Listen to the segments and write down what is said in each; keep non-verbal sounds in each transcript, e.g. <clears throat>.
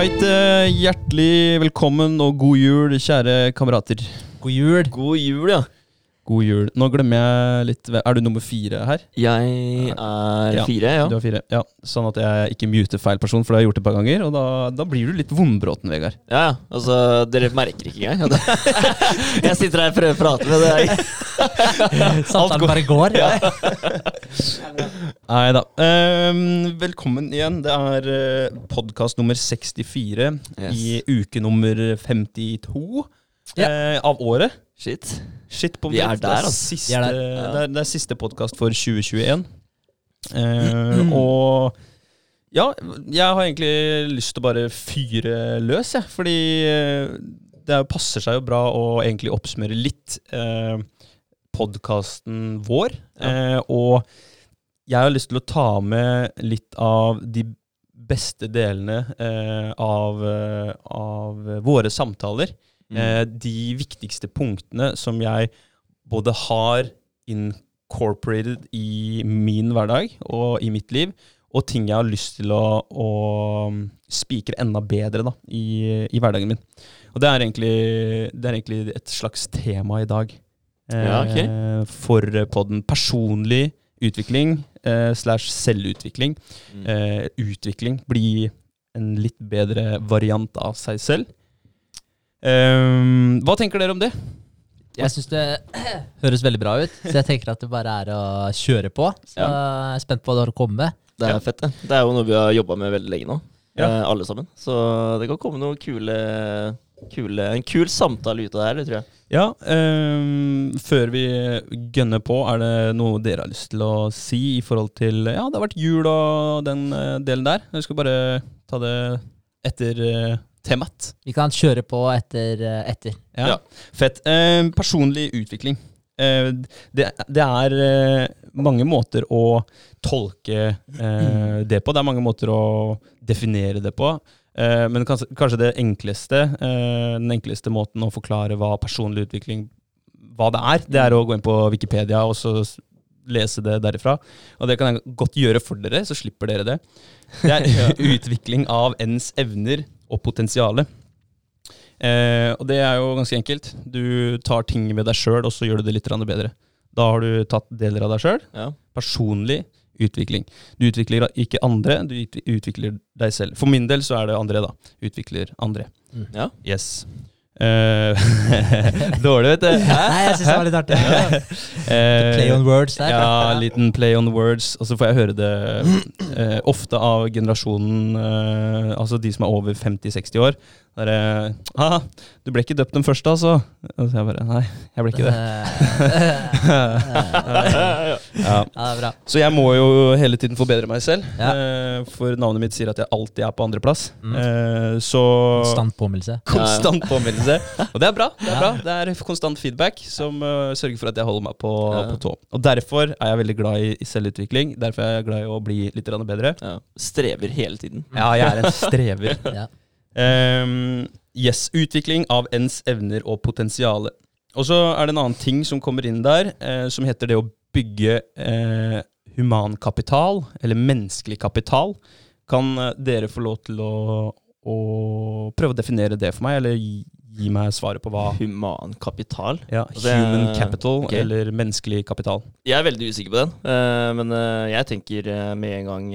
Right, eh, hjertelig velkommen og god jul, kjære kamerater. God jul. God jul, ja. God jul. Nå glemmer jeg litt Er du nummer fire her? Jeg er Ja, fire, ja. Du er fire, ja. Sånn at jeg ikke muter feil person, for det har jeg gjort et par ganger. Og da, da blir du litt vondbråten, Vegard. Ja, ja. Altså, dere merker ikke engang. <laughs> jeg sitter her og prøver å prate med deg. <laughs> Samtalen bare går. <laughs> Nei da. Um, velkommen igjen. Det er uh, podkast nummer 64 Yes. i uke nummer 52 yeah. eh, av året. Shit. Shit på Vi er der, er altså. Siste, er der. Det, er, det er siste podkast for 2021. Eh, Mm. og ja, jeg har egentlig lyst til å bare fyre løs, jeg. Fordi eh, det passer seg jo bra å egentlig oppsummere litt eh, podkasten vår. Eh, og jeg har lyst til å ta med litt av de beste delene eh, av, eh, av våre samtaler. Mm. Eh, de viktigste punktene som jeg både har incorporated i min hverdag og i mitt liv, og ting jeg har lyst til å, å spikre enda bedre da, i, i hverdagen min. Og det er, egentlig, det er egentlig et slags tema i dag. eh, Ja, okay. For podden personlig utvikling eh, slash selvutvikling. Mm. Eh, utvikling. Bli en litt bedre variant av seg selv. Ehm, hva tenker dere om det? Jeg syns det <clears throat> høres veldig bra ut, så jeg tenker at det bare er å kjøre på. Så jeg er spent på hva du har å komme med. Det er Ja. fett, det. Det er jo noe vi har jobba med veldig lenge nå. Ja. Eh, alle sammen. Så det kan komme noe kule, kule En kul samtale ut av det her, det tror jeg. Ja, um, Før vi gønner på, er det noe dere har lyst til å si i forhold til Ja, det har vært jul og den eh, delen der. Jeg skal bare ta det etter temaet. Vi kan kjøre på etter. eh, etter. Ja. Ja. Fett. Eh, personlig utvikling. Eh, det, det er eh, mange måter å tolke eh, det på. Det er mange måter å definere det på. Eh, men kanskje, kanskje det enkleste, eh, den enkleste måten å forklare hva personlig utvikling hva det er, det er å gå inn på Wikipedia og så lese det derifra. Og det kan jeg godt gjøre for dere, så slipper dere det. Det er <laughs> utvikling av ens evner og potensiale. Eh, og det er jo ganske enkelt. Du tar ting ved deg sjøl, og så gjør du det litt bedre. Da har du tatt deler av deg sjøl. Ja. Personlig utvikling. Du utvikler ikke andre, du utvikler deg selv. For min del så er det andre, da. Utvikler andre. ja. Yes. Eh, <laughs> dårlig, vet du. Nei, jeg syns det var litt artig. Eh, Play on words der. ja, liten play on words. Og så får jeg høre det eh, ofte av generasjonen, eh, altså de som er over 50-60 år. Der, ah, 'Du ble ikke døpt den første, altså?' Og så jeg bare Nei, jeg ble ikke det. <laughs> ja, Ja. det er bra. Så jeg må jo hele tiden forbedre meg selv. Ja. Eh, for navnet mitt sier at jeg alltid er på andreplass. Mm. Eh, så Konstant påminnelse. <laughs> Konstant påminnelse. Og det er bra. Det er, bra. Det er konstant feedback som uh, sørger for at jeg holder meg på, Ja. på tå. Og derfor er jeg veldig glad i, i selvutvikling. Derfor er jeg glad i å bli litt bedre. ja. Strever hele tiden. Ja, jeg er en strever. <laughs> Ja. Ehm, yes, utvikling av ens evner og potensiale. Og så er det en annen ting som kommer inn der, eh, som heter det å bygge eh, humankapital, eller menneskelig kapital. Kan eh, dere få lov til å, å prøve å definere det for meg, eller gi, gi meg svaret på hva Humankapital. ja, Det- Human capital, okay. eller menneskelig kapital. Jeg er veldig usikker på den, eh, men eh, jeg tenker med en gang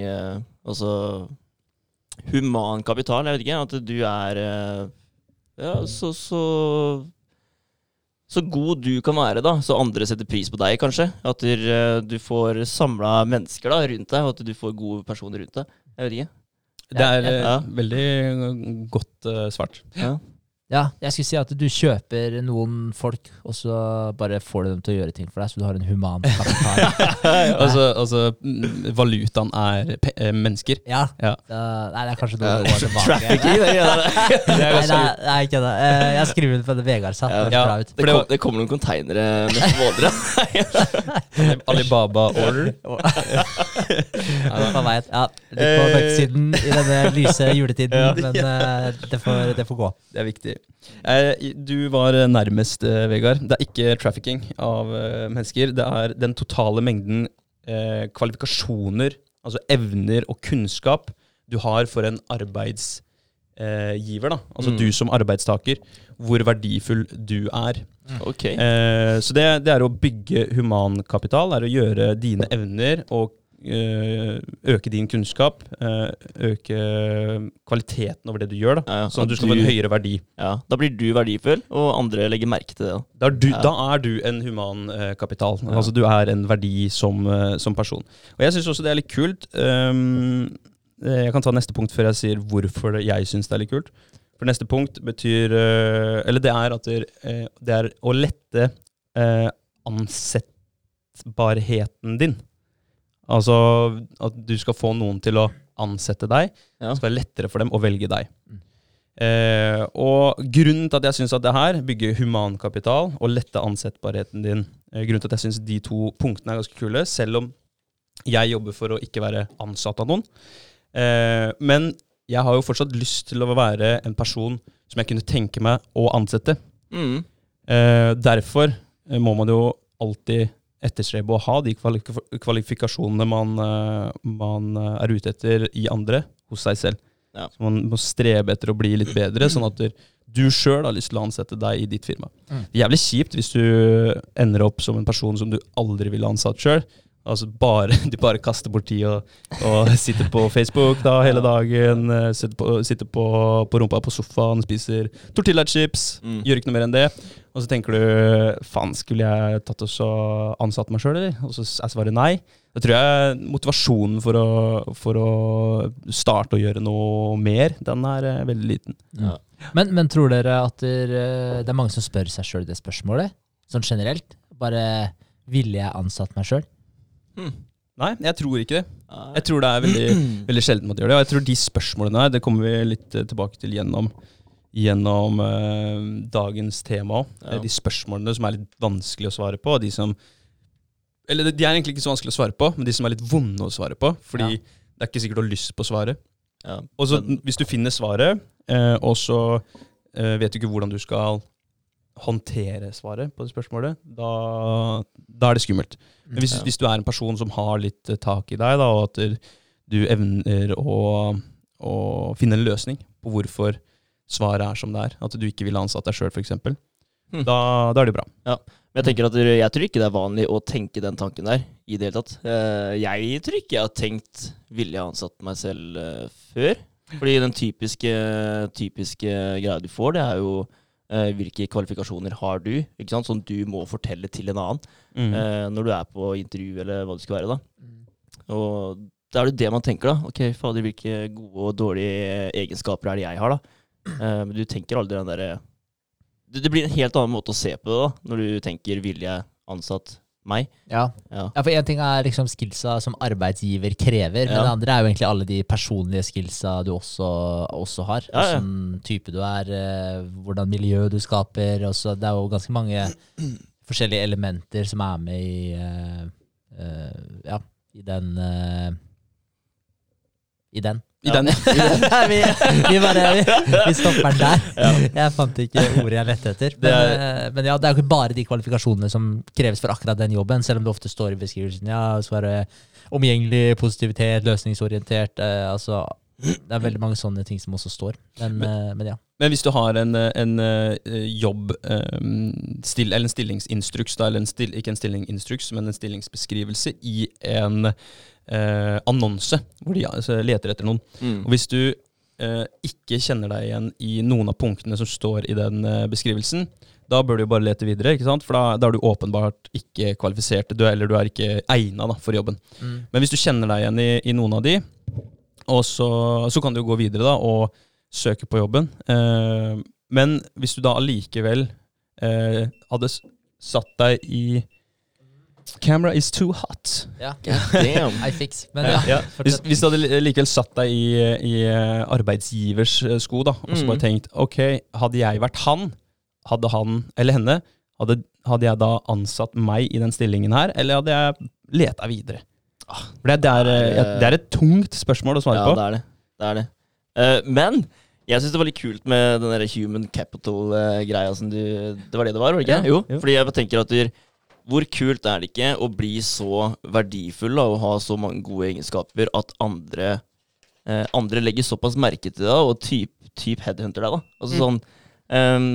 Altså Human kapital, jeg vet ikke. At du er eh, Ja, så, så Så god du kan være, da. Så andre setter pris på deg, kanskje. At du, eh, du får samla mennesker da rundt deg, og at du får gode personer rundt deg. Jeg vet ikke. Det er eh, Ja. veldig godt uh, svart. Ja. Ja, jeg skulle si at du kjøper noen folk, og så bare får du dem til å gjøre ting for deg, så du har en human <laughs> kapital. altså, altså, valutaen er pe eh, mennesker. Ja. Ja. Uh, nei, det er kanskje Ja, år tilbake. Trafficking, det gjør det. Nei, nei, nei, ikke det. <laughs> Uh, Jeg skriver under på det Vegard sa. Det Ja. Det, kom, det kommer noen konteinere med smådere. <laughs> Alibaba order. Ja, man vet. Ja, litt på Eh. mørksiden i denne lyse juletiden, men uh, det, får, det får gå. Det er viktig. Eh, du var nærmest, eh, Vegard. Det er ikke trafficking av eh, mennesker. Det er den totale mengden eh, kvalifikasjoner, altså evner og kunnskap du har for en arbeidsgiver, da. Altså Mm. du som arbeidstaker. Hvor verdifull du er. Ok. Eh, så det, det er å bygge humankapital, er å gjøre dine evner og eh, øke din kunnskap. eh, øke kvaliteten over det du gjør, da. Ja, ja. Sånn at du skal få en høyere verdi. Ja, Da blir du verdifull, og andre legger merke til det. da. Er du, Ja. da er du en humankapital. Ja. Altså du er en verdi som, eh, som person. Og jeg syns også det er litt kult. eh, jeg kan ta neste punkt før jeg sier hvorfor jeg syns det er litt kult. For neste punkt betyr eh, Eller det er at det, eh, er å lette eh, ansettbarheten din. Altså at du skal få noen til å ansette deg. Ja. Det skal være lettere for dem å velge deg. Mm. Eh, og grunnen til at jeg syns at det her, bygge humankapital og lette ansettbarheten din eh, Grunnen til at jeg syns de to punktene er ganske kule, selv om jeg jobber for å ikke være ansatt av noen. Eh, men jeg har jo fortsatt lyst til å være en person som jeg kunne tenke meg å ansette. Mm. Eh, derfor må man jo alltid etterstrebe å ha de kvalif kvalifikasjonene man, eh, man eh, er ute etter i andre, hos seg selv. Ja. Så man må strebe etter å bli litt bedre, sånn at du sjøl har lyst til å ansette deg i ditt firma. Mm. Det er jævlig kjipt hvis du ender opp som en person som du aldri ville ansatt sjøl. Altså bare, <laughs> du bare kaster bort tid og, og sitter på Facebook da hele dagen. eh, Sitter på, sitter på, på rumpa på sofaen, spiser tortillachips. Mm. Gjør ikke noe mer enn det. Og så tenker du faen, skulle jeg tatt og så ansatt meg sjøl, eller? Og så er svaret nei. Da tror jeg motivasjonen for å, for å starte å gjøre noe mer, den er eh, veldig liten. Ja. Men, men tror dere at der, eh, det er mange som spør seg sjøl det spørsmålet? Sånn generelt? Bare ville jeg ansatt meg sjøl? Mm. Nei, jeg tror ikke det. Nei. Jeg tror det er veldig, <clears throat> veldig sjelden man gjør det. Og jeg tror de spørsmålene her, det kommer vi litt eh, tilbake til gjennom, gjennom eh, dagens tema òg. Ja. De spørsmålene som er litt vanskelig å svare på, og de som Eller de er egentlig ikke så vanskelig å svare på, men de som er litt vonde å svare på. Fordi Ja. det er ikke sikkert du har lyst på svaret. Ja. Og så hvis du finner svaret, eh, og så eh, vet du ikke hvordan du skal håndtere svaret på det spørsmålet, da, da er det skummelt. Men hvis, Ja. hvis du er en person som har litt eh, tak i deg, da, og at du- evner å, å finne en løsning på hvorfor svaret er som det er, at du ikke ville ansatt deg sjøl f.eks., Hmm. da, da er det bra. Men jeg tenker at jeg tror ikke det er vanlig å tenke den tanken der i det hele tatt. Eh, Jeg tror ikke jeg har tenkt ville jeg ansatt meg selv eh, før. Fordi den typiske, typiske greia du får, det er jo hvilke kvalifikasjoner har du, ikke sant? som du må fortelle til en annen Mm. eh, når du er på intervju eller hva det skal være. da. Mm. Og da er det det man tenker, da. Ok, fader, hvilke gode og dårlige egenskaper er det jeg har, da? Eh, Men du tenker aldri den derre det, det blir en helt annen måte å se på det da, når du tenker 'ville jeg ansatt meg'? Ja. Ja. for én ting er liksom skillsa som arbeidsgiver krever, men det andre er jo egentlig alle de personlige skillsa du også, også har. Åssen type du er, eh, hvordan miljø du skaper. Også, det er jo ganske mange <clears throat> forskjellige elementer som er med i uh, uh, Ja, i den uh, I den. <laughs> I den. Nei, vi, vi bare vi, vi stopper den der. Ja. Jeg fant ikke ordet jeg lette etter. Det Men, er- eh, men ja, det er jo ikke bare de kvalifikasjonene som kreves for akkurat den jobben, selv om det ofte står i beskrivelsen. Ja, så er det omgjengelig, positivitet, løsningsorientert. Eh, altså, det er veldig mange sånne ting som også står. Men, eh, men ja. Men hvis du har en, en eh, jobb, still, eller en stillingsinstruks, da, eller en still, ikke en stillingsinstruks, men en stillingsbeskrivelse i en eh, annonse hvor de altså, leter etter noen. Mm. Og hvis du eh, ikke kjenner deg igjen i noen av punktene som står i den eh, beskrivelsen, da bør du bare lete videre, ikke sant? for da, da er du åpenbart ikke kvalifisert, du, eller du er ikke egna for jobben. Men hvis du kjenner deg igjen i, i noen av de, så, så kan du gå videre da, og søke på jobben. Eh, men hvis du da allikevel eh, hadde satt deg i Camera is too hot. ja. Damn. I fix. <laughs> Men ja, Ja, Hvis, hvis du hadde likevel satt deg i, i eh, arbeidsgivers eh, sko, da, og så Mm. bare tenkt ok, hadde jeg vært han, hadde han eller henne, hadde, hadde jeg da ansatt meg i den stillingen her, eller hadde jeg leta videre? For det, det, er, eh, det er et tungt spørsmål å svare Ja, på. det er det. det, er det. Uh, men jeg syns det var litt kult med den der human capital-greia som du Det var det det var, var det ikke? Ja, jo. jo. Fordi jeg tenker at du, hvor kult er det ikke å bli så verdifull da, og ha så mange gode egenskaper at andre, eh, andre legger såpass merke til deg og typ, typ headhunter deg, da. Altså sånn um,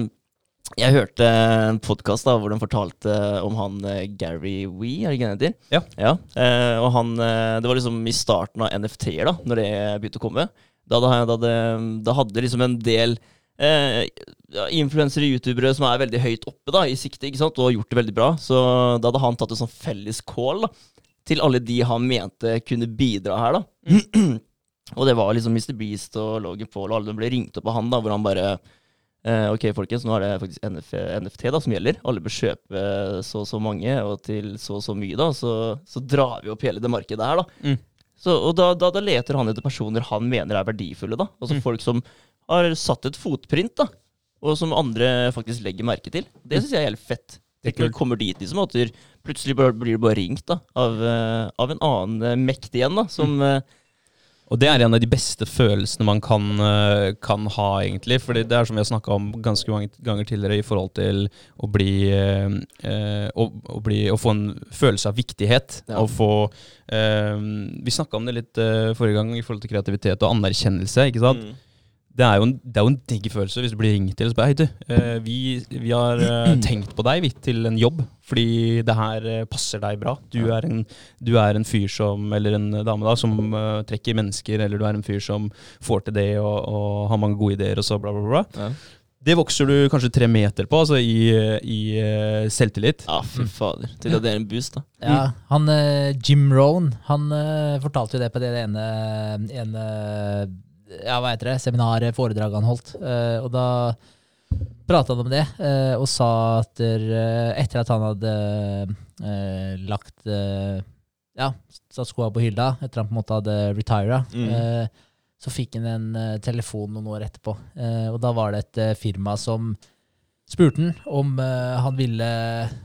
Jeg hørte en podkast hvor de fortalte om han eh, Gary Wee, er det ikke det? Ja. ja. eh, og han eh, Det var liksom i starten av NFT-er, da, når det begynte å komme. Da, hadde, da hadde liksom en del eh, ja, influensere, youtubere som er veldig høyt oppe da, i sikte, ikke sant, og gjort det veldig bra. Så da hadde han tatt en sånn felles call da, til alle de han mente kunne bidra her. da. <clears throat> og det var liksom Mr. Beast og Logan Paul, og alle ble ringt opp av han, da, hvor han bare eh, Ok, folkens, nå er det faktisk NF, NFT da, som gjelder. Alle bør kjøpe så og så mange, og til så og så mye, da. Så, så drar vi opp hele det markedet her, da. Mm. Så, og da, da, da leter han etter personer han mener er verdifulle, da. Altså Mm. folk som har satt et fotprint, da. Og som andre faktisk legger merke til. Det syns jeg er helt fett. Det er når du kommer dit, liksom, at plutselig blir du bare ringt da, av, eh, av en annen eh, mekt igjen, da, som Mm. eh, Og det er en av de beste følelsene man kan, kan ha, egentlig. Fordi det er som vi har snakka om ganske mange ganger tidligere, i forhold til å bli, eh, å, å, bli å få en følelse av viktighet. Ja. Få eh, Vi snakka om det litt eh, forrige gang i forhold til kreativitet og anerkjennelse. ikke sant? mm. Det er jo en, det er jo en digg følelse hvis du blir ringt til og spør Hei, du, eh, vi, vi har eh, <clears throat> tenkt på deg vi, til en jobb, fordi det her eh, passer deg bra. Du, er en, du er en fyr som, eller en dame da, som eh, trekker mennesker, eller du er en fyr som får til det og, og har mange gode ideer, og så bla, bla, bla. Ja. Det vokser du kanskje tre meter på, altså i, i uh, selvtillit. ja, fy fader. Til at det er en boost, da. Ja, han uh, Jim Rohn, han fortalte jo det på det ene, ene ja, hva heter det, seminaret, foredraget han holdt. Eh, og da prata han om det, eh, og sa at eh, etter at han hadde eh, lagt eh, Ja, satt skoa på hylla, etter han på en måte hadde retira, Mm. eh, så fikk han en eh, telefon noen år etterpå. Eh, og da var det et eh, firma som spurte han om eh, han ville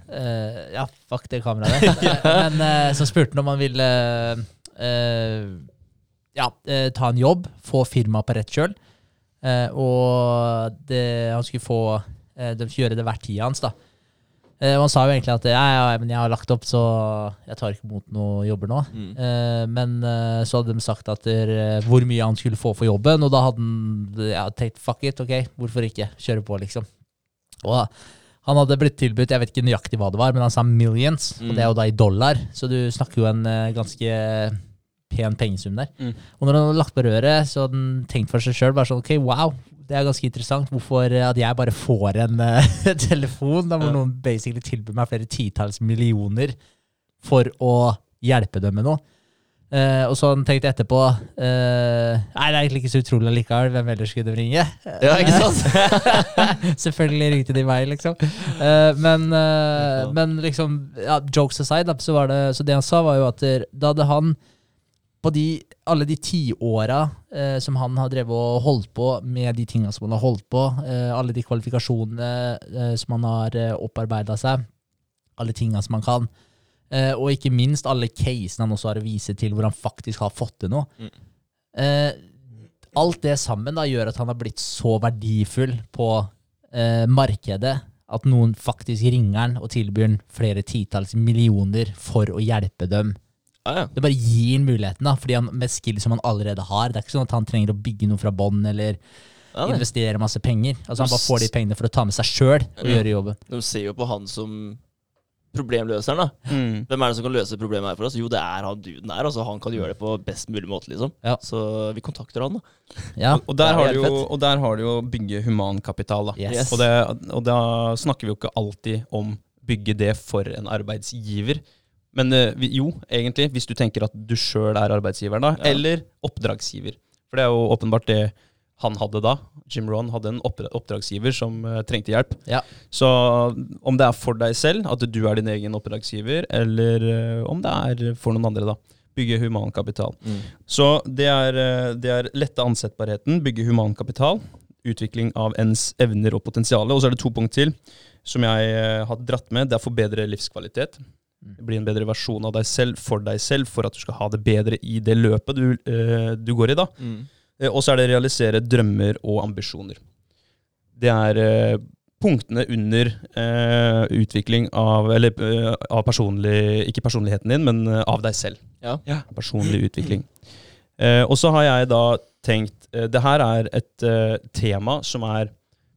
eh, Ja, fuck det kameraet. <laughs> Men eh, så spurte han om han ville eh, ja, eh, ta en jobb, få firmaet på rett kjøl. Eh, og det, han skulle få eh, De skulle gjøre det hvert tida hans, da. Uh, og han sa jo egentlig at ja, ja, men jeg har lagt opp, så jeg tar ikke imot noen jobber nå. Mm. Uh, men uh, så hadde de sagt at der, hvor mye han skulle få for jobben, og da hadde han ja, tenkt fuck it, ok, hvorfor ikke? Kjøre på, liksom. Og han hadde blitt tilbudt, jeg vet ikke nøyaktig hva det var, men han sa millions, og Mm. det er jo da i dollar, så du snakker jo en ganske pen pengesum der. Mm. Og når han hadde lagt på røret, så hadde han tenkt for seg sjøl bare sånn, ok, wow, det er ganske interessant. Hvorfor at jeg bare får en <laughs> uh, telefon da hvor Ja. noen basically tilbyr meg flere titalls millioner for å hjelpe dem med noe. Uh, og så han tenkt etterpå uh, Nei, det er egentlig ikke så utrolig likevel. Hvem ellers skulle de ringe? Ja, ikke <laughs> sant? Selvfølgelig ringte de meg, liksom. Uh, men, men liksom, ja, jokes aside, så, var det, så det han sa, var jo at da hadde han på de, alle de tiåra eh, som han har drevet og holdt på med de tinga som han har holdt på, eh, alle de kvalifikasjonene eh, som han har eh, opparbeida seg, alle tinga som han kan, eh, og ikke minst alle casene han også har å vise til hvor han faktisk har fått til noe. Mm. Eh, alt det sammen da gjør at han har blitt så verdifull på eh, markedet at noen faktisk ringer han og tilbyr han flere titalls millioner for å hjelpe dem. Ja, ja. Det bare gir ham muligheten, da, fordi han med skill som han allerede har. Det er ikke sånn at han trenger å bygge noe fra bånn eller ah, investere masse penger. Altså Han bare får de pengene for å ta med seg sjøl og Ja. gjøre jobben. De ser jo på han som problemløseren, da. Mm. Hvem er det som kan løse problemet her for oss? Jo, det er han duden her. Altså, han kan gjøre det på best mulig måte, liksom. Ja. Så vi kontakter han, da. Ja, Og, der er har du jo, og der har du jo bygge humankapital. Da. yes. Og, det, og da snakker vi jo ikke alltid om bygge det for en arbeidsgiver. Men eh, jo, egentlig, hvis du tenker at du sjøl er arbeidsgiveren, da, Ja. eller oppdragsgiver. For det er jo åpenbart det han hadde da. Jim Rohn hadde en oppdragsgiver som eh, trengte hjelp. Ja. Så om det er for deg selv, at du er din egen oppdragsgiver, eller eh, om det er for noen andre, da. Bygge humankapital. Så det er, eh, det er lette ansettbarheten, bygge humankapital, utvikling av ens evner og potensial. Og så er det to punkt til som jeg har dratt med. Det er forbedre livskvalitet. Bli en bedre versjon av deg selv for deg selv, for at du skal ha det bedre i det løpet du, eh, du går i. da. Mm. Eh, Og så er det realisere drømmer og ambisjoner. Det er eh, punktene under eh, utvikling av Eller av personlig Ikke personligheten din, men av deg selv. Ja. Personlig utvikling. Eh, og så har jeg da tenkt Det her er et tema som er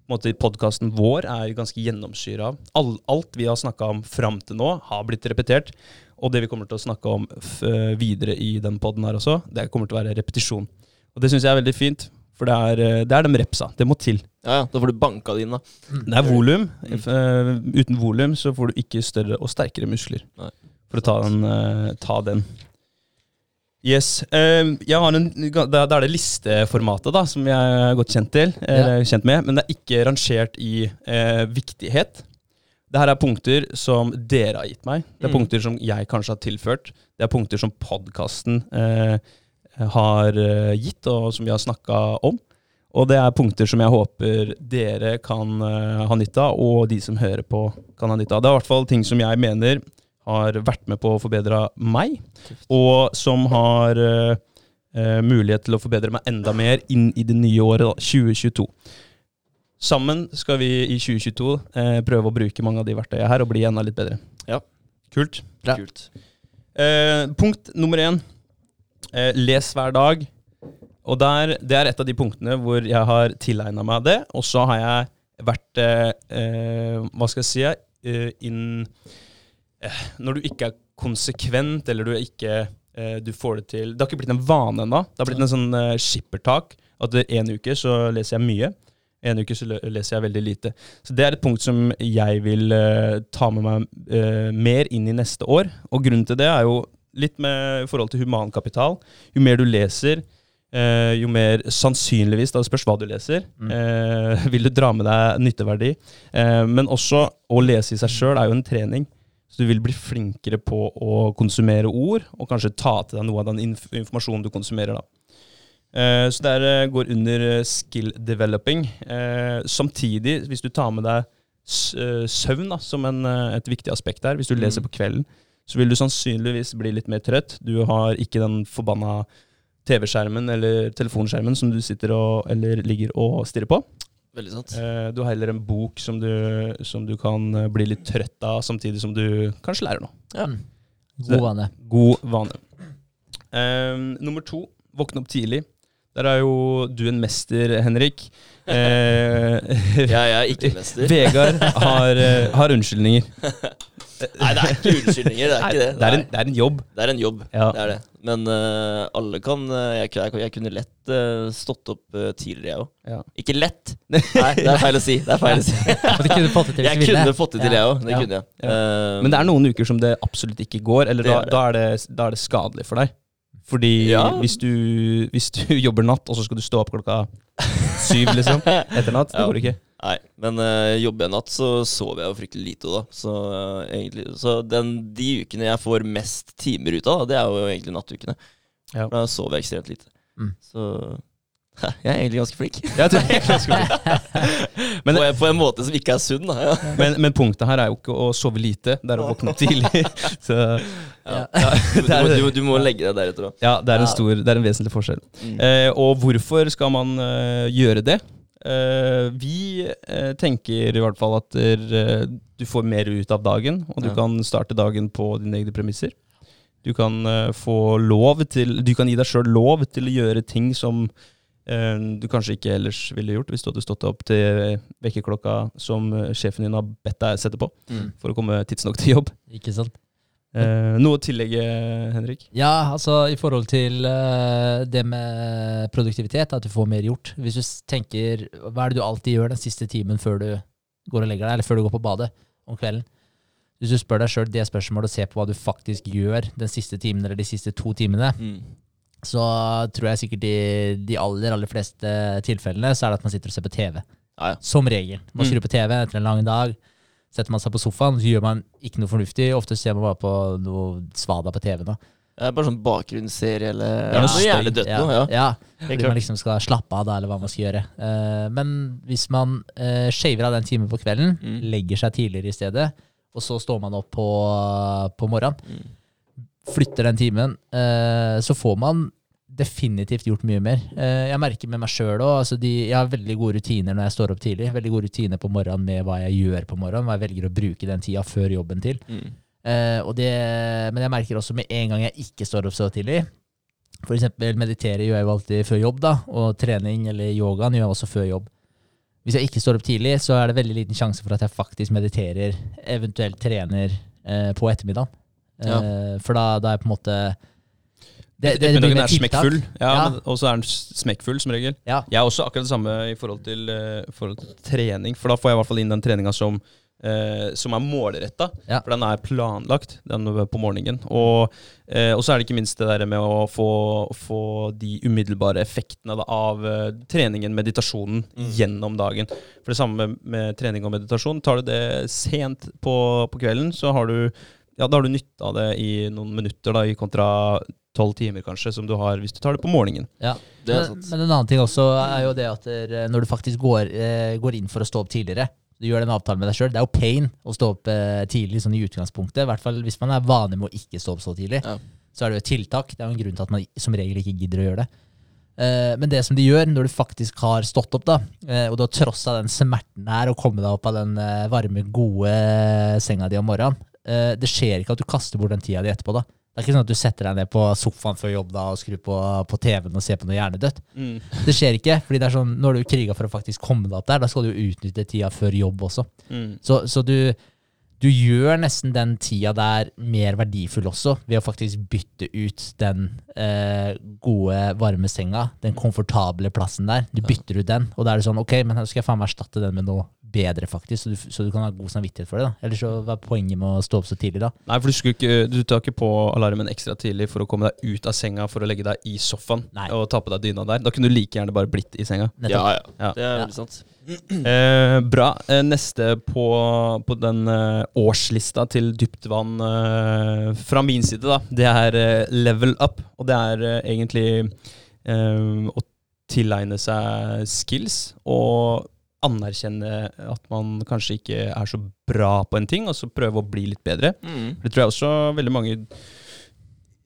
Podkasten vår er ganske gjennomsyra av. All, alt vi har snakka om fram til nå, har blitt repetert. Og det vi kommer til å snakke om f eh, videre i den poden her også, det kommer til å være repetisjon. Og det syns jeg er veldig fint, for det er, eh, det er de repsa. Det må til. Ja, ja, da får du banka det inn, da. Det er volum. Mm. Eh, uten volum så får du ikke større og sterkere muskler. Nei. For å ta den. ta den. Yes. Uh, jeg har en, da, da er det listeformatet da, som jeg er godt kjent, til, eller, kjent med. Men det er ikke rangert i uh, viktighet. Det her er punkter som dere har gitt meg. Det er Mm. punkter som jeg kanskje har tilført. Det er punkter som podkasten uh, har eh, gitt, og som vi har snakka om. Og det er punkter som jeg håper dere kan eh, ha nytte av, og de som hører på, kan ha nytte av. Det er i hvert fall ting som jeg mener har vært med på å forbedre meg, og som har eh, eh, mulighet til å forbedre meg enda mer inn i det nye året, da, 2022. Sammen skal vi i 2022 eh, prøve å bruke mange av de verktøyene her og bli enda litt bedre. Ja. Kult. Bra. Kult. Eh, punkt nummer én. Eh, les hver dag. Og der, det er et av de punktene hvor jeg har tilegna meg det. Og så har jeg vært eh, Hva skal jeg si? Eh, inn Når du ikke er konsekvent, eller du er ikke eh, du får det til Det har ikke blitt en vane ennå. Det har blitt en sånn eh, skippertak. At en uke så leser jeg mye. En uke så leser jeg veldig lite. Så det er et punkt som jeg vil eh, ta med meg eh, mer inn i neste år. Og grunnen til det er jo litt med i forhold til humankapital. Jo mer du leser, eh, jo mer sannsynligvis, da det spørs hva du leser, Mm. eh, <laughs> vil du dra med deg nytteverdi. Eh, men også å lese i seg sjøl er jo en trening. Så du vil bli flinkere på å konsumere ord, og kanskje ta til deg noe av den inf informasjonen du konsumerer. da. Eh, så det eh, går under eh, skill developing. Eh, samtidig, hvis du tar med deg søvn da, som en, et viktig aspekt her, hvis du Mm. leser på kvelden, så vil du sannsynligvis bli litt mer trøtt. Du har ikke den forbanna TV-skjermen eller telefonskjermen som du sitter og, eller ligger og stirrer på. Veldig sant. Eh, du har heller en bok som du, som du kan eh, bli litt trøtt av, samtidig som du kanskje lærer noe. Ja. Mm. God vane. God vane. Eh, nummer to, våkne opp tidlig. Der er jo du en mester, Henrik. Eh, Jeg, <laughs> jeg er ikke mester. Vegard har, eh, har unnskyldninger. <laughs> Nei, det er ikke unnskyldninger. Det er ikke det. Det er, en, det er en jobb. Det er en jobb. Ja. Det er det. Men uh, alle kan eh, jeg, jeg, jeg kunne lett uh, stått opp uh, tidligere, jeg òg. Ja. Ikke lett. Nei, det er feil å si. Det er feil å si. <laughs> Kunne fått det til Jeg kunne fått det til, jeg òg. Det Ja. kunne jeg. Eh, Men det er noen uker som det absolutt ikke går, eller da, er det. da, er det, da er det skadelig for deg. Fordi Ja. hvis, du, hvis du <laughs> jobber natt, og så skal du stå opp klokka syv liksom, <laughs> etter natt, det går ikke. Nei, men uh, jobber jeg natt, så sover jeg jo fryktelig lite da. Så, uh, egentlig, så den, de ukene jeg får mest timer ut av, det er jo egentlig nattukene. Ja. Da sover jeg ekstremt lite. Mm. Så <laughs> jeg er egentlig ganske flink. Jeg tror <laughs> jeg er ganske flink. <laughs> Men- på, en, på en måte som ikke er sunn, da. Ja. Men, men punktet her er jo ikke å sove lite, det er å våkne opp tidlig. Så Ja. Ja. Du, du, du, du må legge deg deretter òg. ja, det er en stor, det er en vesentlig forskjell. Mm. Uh, og hvorfor skal man uh, gjøre det? Eh, vi eh, tenker i hvert fall at eh, du får mer ut av dagen, og du Ja. kan starte dagen på dine egne premisser. Du kan få lov til Du kan gi deg sjøl lov til å gjøre ting som du kanskje ikke ellers ville gjort hvis du hadde stått opp til vekkerklokka som sjefen din har bedt deg sette på Mm. for å komme tidsnok til jobb. Ikke sant? Eh, noe å tillegge, Henrik? Ja, altså i forhold til eh, det med produktivitet, at du får mer gjort. Hvis du tenker Hva er det du alltid gjør den siste timen før du går og legger deg, eller før du går på badet om kvelden? Hvis du spør deg sjøl det spørsmålet og ser på hva du faktisk gjør den siste timen eller de siste to timene, Mm. så tror jeg sikkert i de aller, aller fleste tilfellene så er det at man sitter og ser på TV. Ja, ja. Som regel. Man Mm. skrur på TV etter en lang dag. Setter man seg på sofaen, så gjør man ikke noe fornuftig. Ofte ser man bare på noe svada på TV. da. Det er bare sånn bakgrunnsserie eller Ja, noe jævlig dødt ja, noe. Ja. ja. Fordi man liksom skal slappe av da, eller hva man skal gjøre. Uh, men hvis man uh, shaver av den timen på kvelden, Mm. legger seg tidligere i stedet, og så står man opp på, på morgenen, Mm. flytter den timen, uh, så får man definitivt gjort mye mer. Eh, jeg merker med meg sjøl òg. Altså jeg har veldig gode rutiner når jeg står opp tidlig. Veldig gode rutiner på morgenen med hva jeg gjør på morgenen. Hva jeg velger å bruke den tida før jobben til. Mm. Og det, men jeg merker også med en gang jeg ikke står opp så tidlig, For eksempel meditere gjør jeg jo alltid før jobb, da, og trening eller yogaen gjør jeg også før jobb. Hvis jeg ikke står opp tidlig, så er det veldig liten sjanse for at jeg faktisk mediterer, eventuelt trener eh, på ettermiddagen. Ja. Eh, for da, da er jeg på en måte det, det, det Ettermiddagen blir er smekkfull, ja, Ja. og så er den smekkfull som regel. Ja. Jeg er også akkurat det samme i forhold til, uh, forhold til trening, for da får jeg i hvert fall inn den treninga som, uh, som er målretta. Ja. For den er planlagt den på morgenen. Og, uh, og så er det ikke minst det der med å få, få de umiddelbare effektene da, av treningen, meditasjonen, Mm. gjennom dagen. For det samme med, med trening og meditasjon. Tar du det sent på, på kvelden, så har du ja, da har du nytte av det i noen minutter, da, i kontra tolv timer kanskje, som du har hvis du tar det på morgenen. Ja. Det er Men, sant. men en annen ting også er jo det at der, når du faktisk går, eh, går inn for å stå opp tidligere, du gjør den avtalen med deg sjøl. Det er jo pain å stå opp eh, tidlig sånn i utgangspunktet. I hvert fall hvis man er vanlig med å ikke stå opp så tidlig. Ja. Så er det jo et tiltak. Det er jo en grunn til at man som regel ikke gidder å gjøre det. Eh, men det som de gjør når du faktisk har stått opp, da, eh, og du har trossa den smerten her og kommet deg opp av den eh, varme, gode senga di om morgenen, eh, det skjer ikke at du kaster bort den tida di etterpå. da. Det er ikke sånn at du setter deg ned på sofaen før jobb da og skrur på, på TV-en og ser på noe hjernedødt. Det skjer ikke, fordi det er sånn, nå har du kriga for å faktisk komme deg opp der. Da skal du utnytte tida før jobb også. Mm. Så, så du, du gjør nesten den tida der mer verdifull også, ved å faktisk bytte ut den eh, gode, varme senga, den komfortable plassen der. Du bytter ut den, og da er det sånn, ok, men skal jeg faen meg erstatte den med noe bedre, faktisk, så du, så du kan ha god samvittighet for det. da. Ellers så hva er poenget med å stå opp så tidlig, da? Nei, for du, ikke, du tar ikke på alarmen ekstra tidlig for å komme deg ut av senga for å legge deg i sofaen Nei. og ta på deg dyna der. Da kunne du like gjerne bare blitt i senga. Ja, ja. Ja. Det er Ja. veldig sant. <clears throat> Eh, bra. Eh, neste på, på den eh, årslista til dyptvann eh, fra min side, da, det er eh, level up. Og det er egentlig eh, å tilegne seg skills og anerkjenne at man kanskje ikke er så bra på en ting, og så prøve å bli litt bedre. Mm. Det tror jeg også veldig mange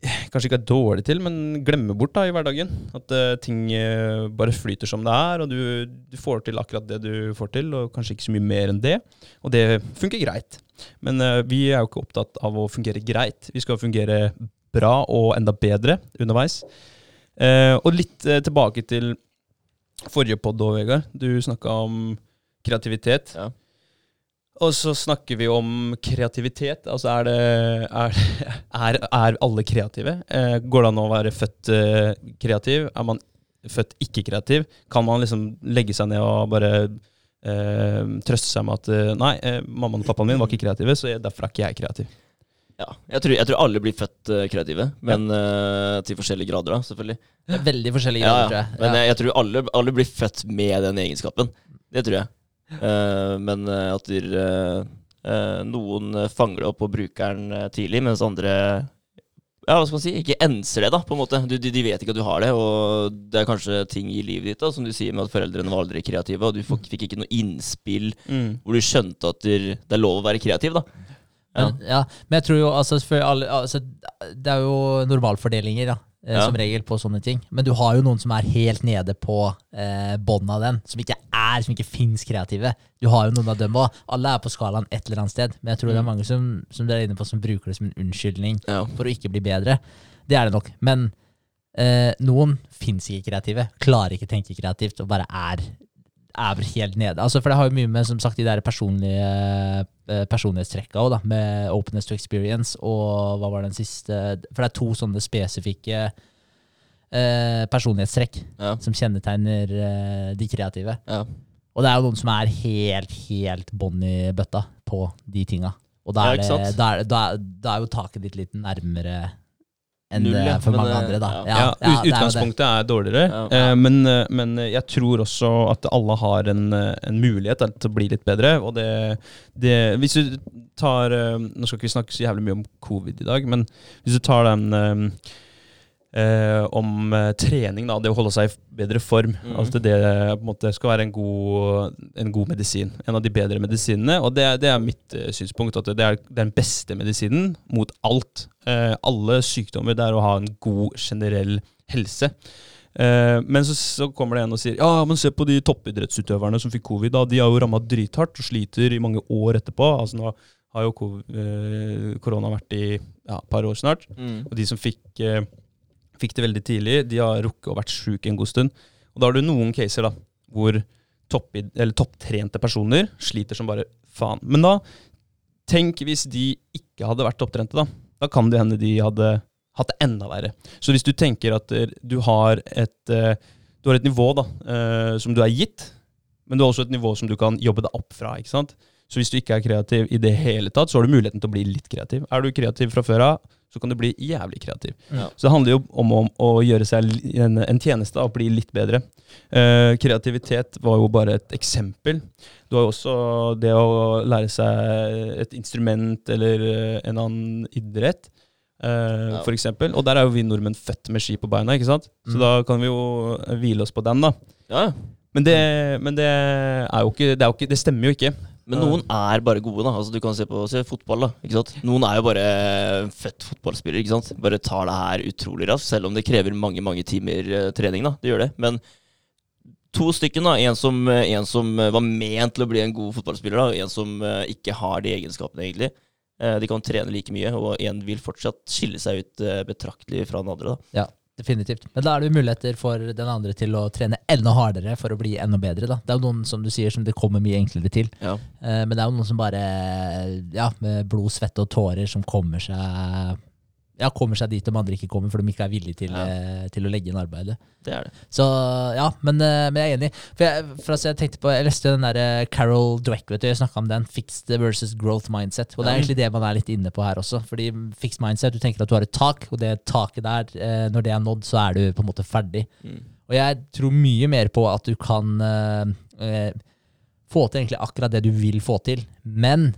kanskje ikke er dårlig til, men glemmer bort da i hverdagen. At uh, ting eh, bare flyter som det er, og du, du får til akkurat det du får til, og kanskje ikke så mye mer enn det. Og det funker greit. Men uh, vi er jo ikke opptatt av å fungere greit. Vi skal fungere bra og enda bedre underveis. Og litt tilbake til forrige podd òg, Vegard. Du snakka om kreativitet. Ja. Og så snakker vi om kreativitet. Altså er det Er, er, er alle kreative? Eh, går det an å være født eh, kreativ? Er man født ikke kreativ? Kan man liksom legge seg ned og bare eh, trøste seg med at eh, Nei, eh, mammaen og pappaen min var ikke kreative, så derfor er ikke jeg kreativ. Ja. Jeg, tror, jeg tror alle blir født eh, kreative, men uh, til forskjellige grader, da, selvfølgelig. Veldig forskjellige Ja, grader, ja. tror jeg. Men jeg, jeg tror alle, alle blir født med den egenskapen. Det tror jeg. Uh, men at noen fanger det opp og bruker den eh, tidlig, mens andre ja, hva skal man si, ikke enser det, da, på en måte. Du, de, de vet ikke at du har det, og det er kanskje ting i livet ditt, da, som du sier med at foreldrene var aldri kreative, og du fikk, ikke noe innspill hvor du skjønte at det det er lov å være kreativ, da. Ja. Men, ja, men jeg tror jo altså, alle, altså, Det er jo normalfordelinger da, eh, Ja. som regel på sånne ting. Men du har jo noen som er helt nede på eh, bånn av den, som ikke er, som ikke fins kreative. Du har jo noen av dem òg. Alle er på skalaen et eller annet sted. Men jeg tror det er mange som, som dere er inne på, som bruker det som en unnskyldning Ja. for å ikke bli bedre. Det er det nok. Men eh, noen fins ikke kreative, klarer ikke å tenke kreativt og bare er er helt nede. Altså, for det har jo mye med som sagt, de der personlige eh, personlighetstrekka òg, med openness to experience og hva var den siste For det er to sånne spesifikke eh, personlighetstrekk Ja. som kjennetegner eh, de kreative. Ja. Og det er jo noen som er helt, helt bånn i bøtta på de tinga. Og da er, ja, det, da, er, da, er- da er jo taket ditt litt nærmere enn Null, ja, for mange andre, da. ja. Ja, ja det er. Utgangspunktet er dårligere, Ja. eh, men, eh, men jeg tror også at alle har en, eh, en mulighet til å bli litt bedre. Og det, det Hvis du tar Nå skal ikke vi snakke så jævlig mye om covid i dag, men hvis du tar den eh, eh, om eh, trening, da, det å holde seg i bedre form. Mm. At det på en måte skal være en god, en god medisin. En av de bedre medisinene. Og det, det er mitt eh, synspunkt. At det er den beste medisinen mot alt. Eh, alle sykdommer. Det er å ha en god generell helse. Eh, men så, så kommer det en og sier Ja, men se på de toppidrettsutøverne som fikk covid. da, De har jo ramma drithardt og sliter i mange år etterpå. Altså Nå har jo eh, korona vært i ja, et par år snart. Mm. Og de som fikk, eh, fikk det veldig tidlig. De har rukket å vært sjuke en god stund. Og da har du noen caser da, hvor topp, topptrente personer sliter som bare faen. Men da, tenk hvis de ikke hadde vært topptrente, da. Da kan det hende de hadde hatt det enda verre. Så hvis du tenker at eh, du har et, eh, du har et nivå da, eh, som du er gitt, men du har også et nivå som du kan jobbe deg opp fra. ikke sant? Så hvis du ikke er kreativ i det hele tatt, så har du muligheten til å bli litt kreativ. Er du kreativ fra før av, så kan du bli jævlig kreativ. Ja. Så det handler jo om, om å gjøre seg en, en tjeneste og bli litt bedre. Uh, kreativitet var jo bare et eksempel. Du har jo også det å lære seg et instrument eller eh, en annen idrett. Uh, Ja. For eksempel. Og der er jo vi nordmenn født med ski på beina, ikke sant? Så Mm. da kan vi jo hvile oss på den, da. Ja, Men det, men det jo ikke Det, jo ikke, det stemmer jo ikke. Men noen er bare gode, da. Altså, du kan se på se fotball, da. Ikke sant? Noen er jo bare født fotballspiller, ikke sant. Bare tar det her utrolig raskt, selv om det krever mange, mange timer eh, trening, da. Det gjør det. Men to stykken, da. En som, eh, en som eh, var ment til å bli en god fotballspiller, da. og En som eh, ikke har de egenskapene, egentlig. Eh, De kan trene like mye, og en vil fortsatt skille seg ut eh, betraktelig fra den andre, da. Ja, definitivt. Men da er det jo muligheter for den andre til å trene enda hardere for å bli enda bedre. da. Det er jo noen som du sier, som det kommer mye enklere til. Ja. Eh, Men det er jo noen som bare, ja, med blod, svette og tårer, som kommer seg ja, kommer seg dit de andre ikke kommer, for de ikke er villige til, Ja. eh, til å legge inn arbeidet. Det er det. Så ja, men, eh, men jeg er enig. For jeg, for altså, jeg tenkte på, jeg leste den der eh, Carol Dweck, vet du, jeg snakka om den. Fixed versus growth mindset. Og det er egentlig det man er litt inne på her også. Fordi fixed mindset, du tenker at du har et tak, og det taket der, når det er nådd, så er du på en måte ferdig. Mm. Og jeg tror mye mer på at du kan eh, få til egentlig akkurat det du vil få til. Men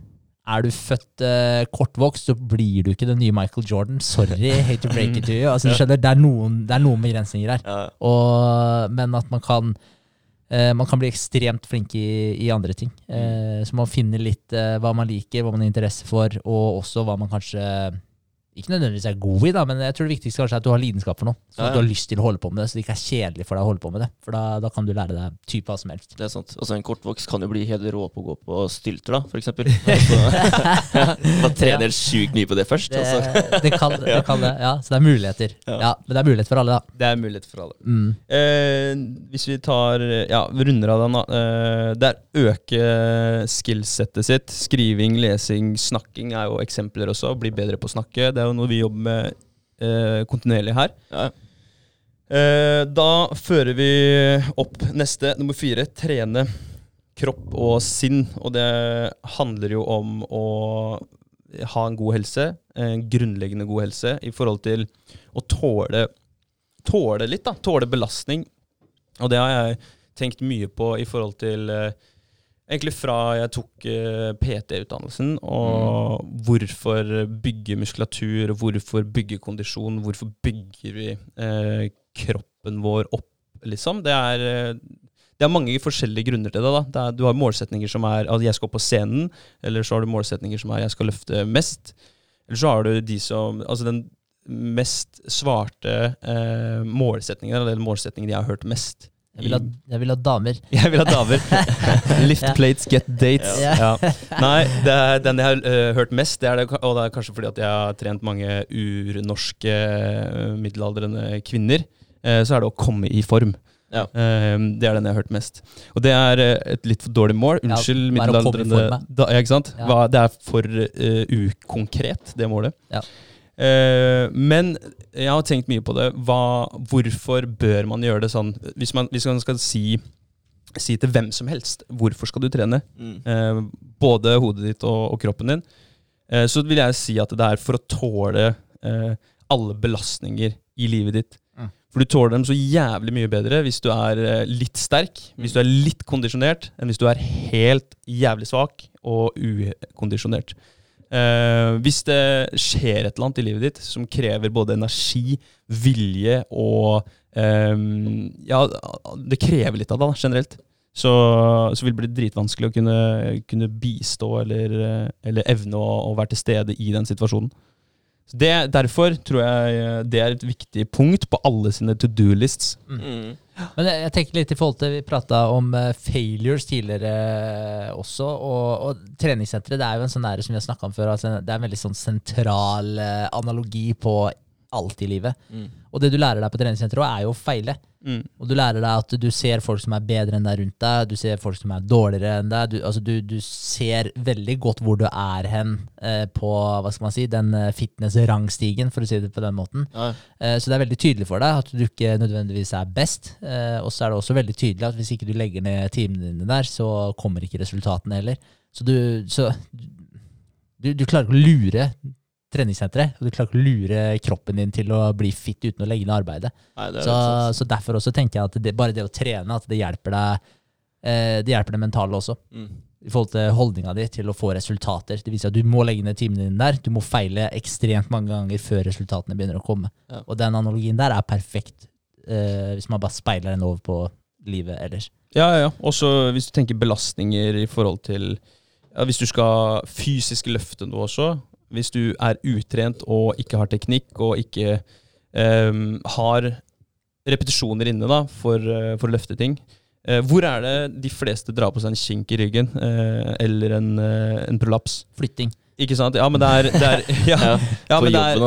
er du født uh, kortvokst, så blir du ikke den nye Michael Jordan. Sorry, hate to break it to you. Altså, <laughs> skjønner, det er noen, det er noen begrensninger her. Ja. Og, men at man kan uh, man kan bli ekstremt flink i, i andre ting. Eh, så man finner litt hva man liker, hva man har interesse for, og også hva man kanskje ikke nødvendigvis er god i, da, men jeg tror det viktigste kanskje er at du har lidenskap for noe. Så Ja, ja. du har lyst til å holde på med det, så det ikke er kjedelig for deg å holde på med det. For da, da kan du lære deg typ hva som helst. Det er sant. Altså En kortvokst kan jo bli helt rå på å gå på stylter, da, for eksempel. <laughs> Altså, ja, bare trener helt sjukt mye på det først. Det, Altså. det, kan, det kan det, ja. Så det er muligheter. Ja. Ja, Men det er mulighet for alle, da. Det er mulighet for alle. Mm. Eh, hvis vi tar Ja, runder av den, da. Eh, det er øke skillsettet sitt. Skriving, lesing, snakking er jo eksempler også. Bli bedre på å snakke. Det er jo noe vi jobber med eh, kontinuerlig her. Ja. Eh, da fører vi opp neste, nummer fire. Trene kropp og sinn. Og det handler jo om å ha en god helse. En grunnleggende god helse i forhold til å tåle, tåle litt. da, Tåle belastning. Og det har jeg tenkt mye på i forhold til eh, Egentlig fra jeg tok eh, PT-utdannelsen, og hvorfor bygge muskulatur, hvorfor bygge kondisjon, hvorfor bygger vi eh, kroppen vår opp, liksom. Det er, eh, det er mange forskjellige grunner til det. da. det er, du har målsetninger som er at jeg skal opp på scenen, eller så har du målsetninger som er jeg skal løfte mest. Eller så har du de som Altså den mest svarte eh, målsetningen, eller den målsetningen jeg har hørt mest. Jeg vil ha, jeg vil ha damer. <laughs> Jeg vil ha damer. <laughs> Lift plates, get dates. Ja. Ja. <laughs> Nei, det er den jeg har eh, hørt mest, det er det, og det er kanskje fordi at jeg har trent mange urnorske eh, middelaldrende kvinner, eh, så er det å komme i form. Ja. Det er den jeg har hørt mest. Og det er et litt for dårlig mål. Unnskyld, ja, middelaldrende da, ja, ikke sant? Ja. Hva, det er for ukonkret, det målet. Eh, men jeg har tenkt mye på det. Hva, hvorfor bør man gjøre det sånn? Hvis man, hvis man skal si, si til hvem som helst hvorfor skal du trene, Mm. eh, både hodet ditt og, og kroppen din, eh, så vil jeg si at det er for å tåle eh, alle belastninger i livet ditt. Mm. For du tåler dem så jævlig mye bedre hvis du er eh, litt sterk, hvis du er litt kondisjonert, enn hvis du er helt jævlig svak og ukondisjonert. Eh, hvis det skjer et eller annet i livet ditt som krever både energi, vilje og eh, Ja, det krever litt av deg generelt. Så, så vil det bli dritvanskelig å kunne, kunne bistå eller, eh, eller evne å, å være til stede i den situasjonen. Så det, derfor tror jeg eh, det er et viktig punkt på alle sine to do-lists. Mm. Men jeg, jeg tenker litt i forhold til Vi prata om uh, failures tidligere eh, også. Og, og treningssenteret det er jo en sånn nære som vi har snakka om før. Altså, det er en veldig sånn sentral uh, analogi på alt i livet. Mm. Og det du lærer deg på treningssenteret er jo å feile. Mm. Og du lærer deg at du ser folk som er bedre enn deg rundt deg, du ser folk som er dårligere enn deg. Du, altså du, du ser veldig godt hvor du er hen eh, på hva skal man si, den eh, fitness-rangstigen, for å si det på den måten. Ja. Eh, så det er veldig tydelig for deg at du ikke nødvendigvis er best. Eh, og så er det også veldig tydelig at hvis ikke du legger ned timene dine der, så kommer ikke resultatene heller. Så du, så, du, du klarer ikke å lure treningssenteret, og du klarer ikke å lure kroppen din til å bli fit uten å legge ned arbeidet. Nei, Så, så derfor også tenker jeg at det, bare det å trene, at det hjelper deg eh, Det hjelper det mentale også, Mm. i forhold til holdninga di til å få resultater. Det viser at du må legge ned timene dine der. Du må feile ekstremt mange ganger før resultatene begynner å komme. Ja. Og den analogien der er perfekt eh, hvis man bare speiler den over på livet ellers. Ja, ja, ja. Også hvis du tenker belastninger i forhold til ja, Hvis du skal fysisk løfte noe også, hvis du er utrent og ikke har teknikk og ikke um, har repetisjoner inne da, for, uh, for å løfte ting uh, Hvor er det de fleste drar på seg en kink i ryggen uh, eller en, en prolaps? Flytting. Ikke sant? Ja, men det er, det er <laughs> ja, Ja, <laughs> ja, men det er,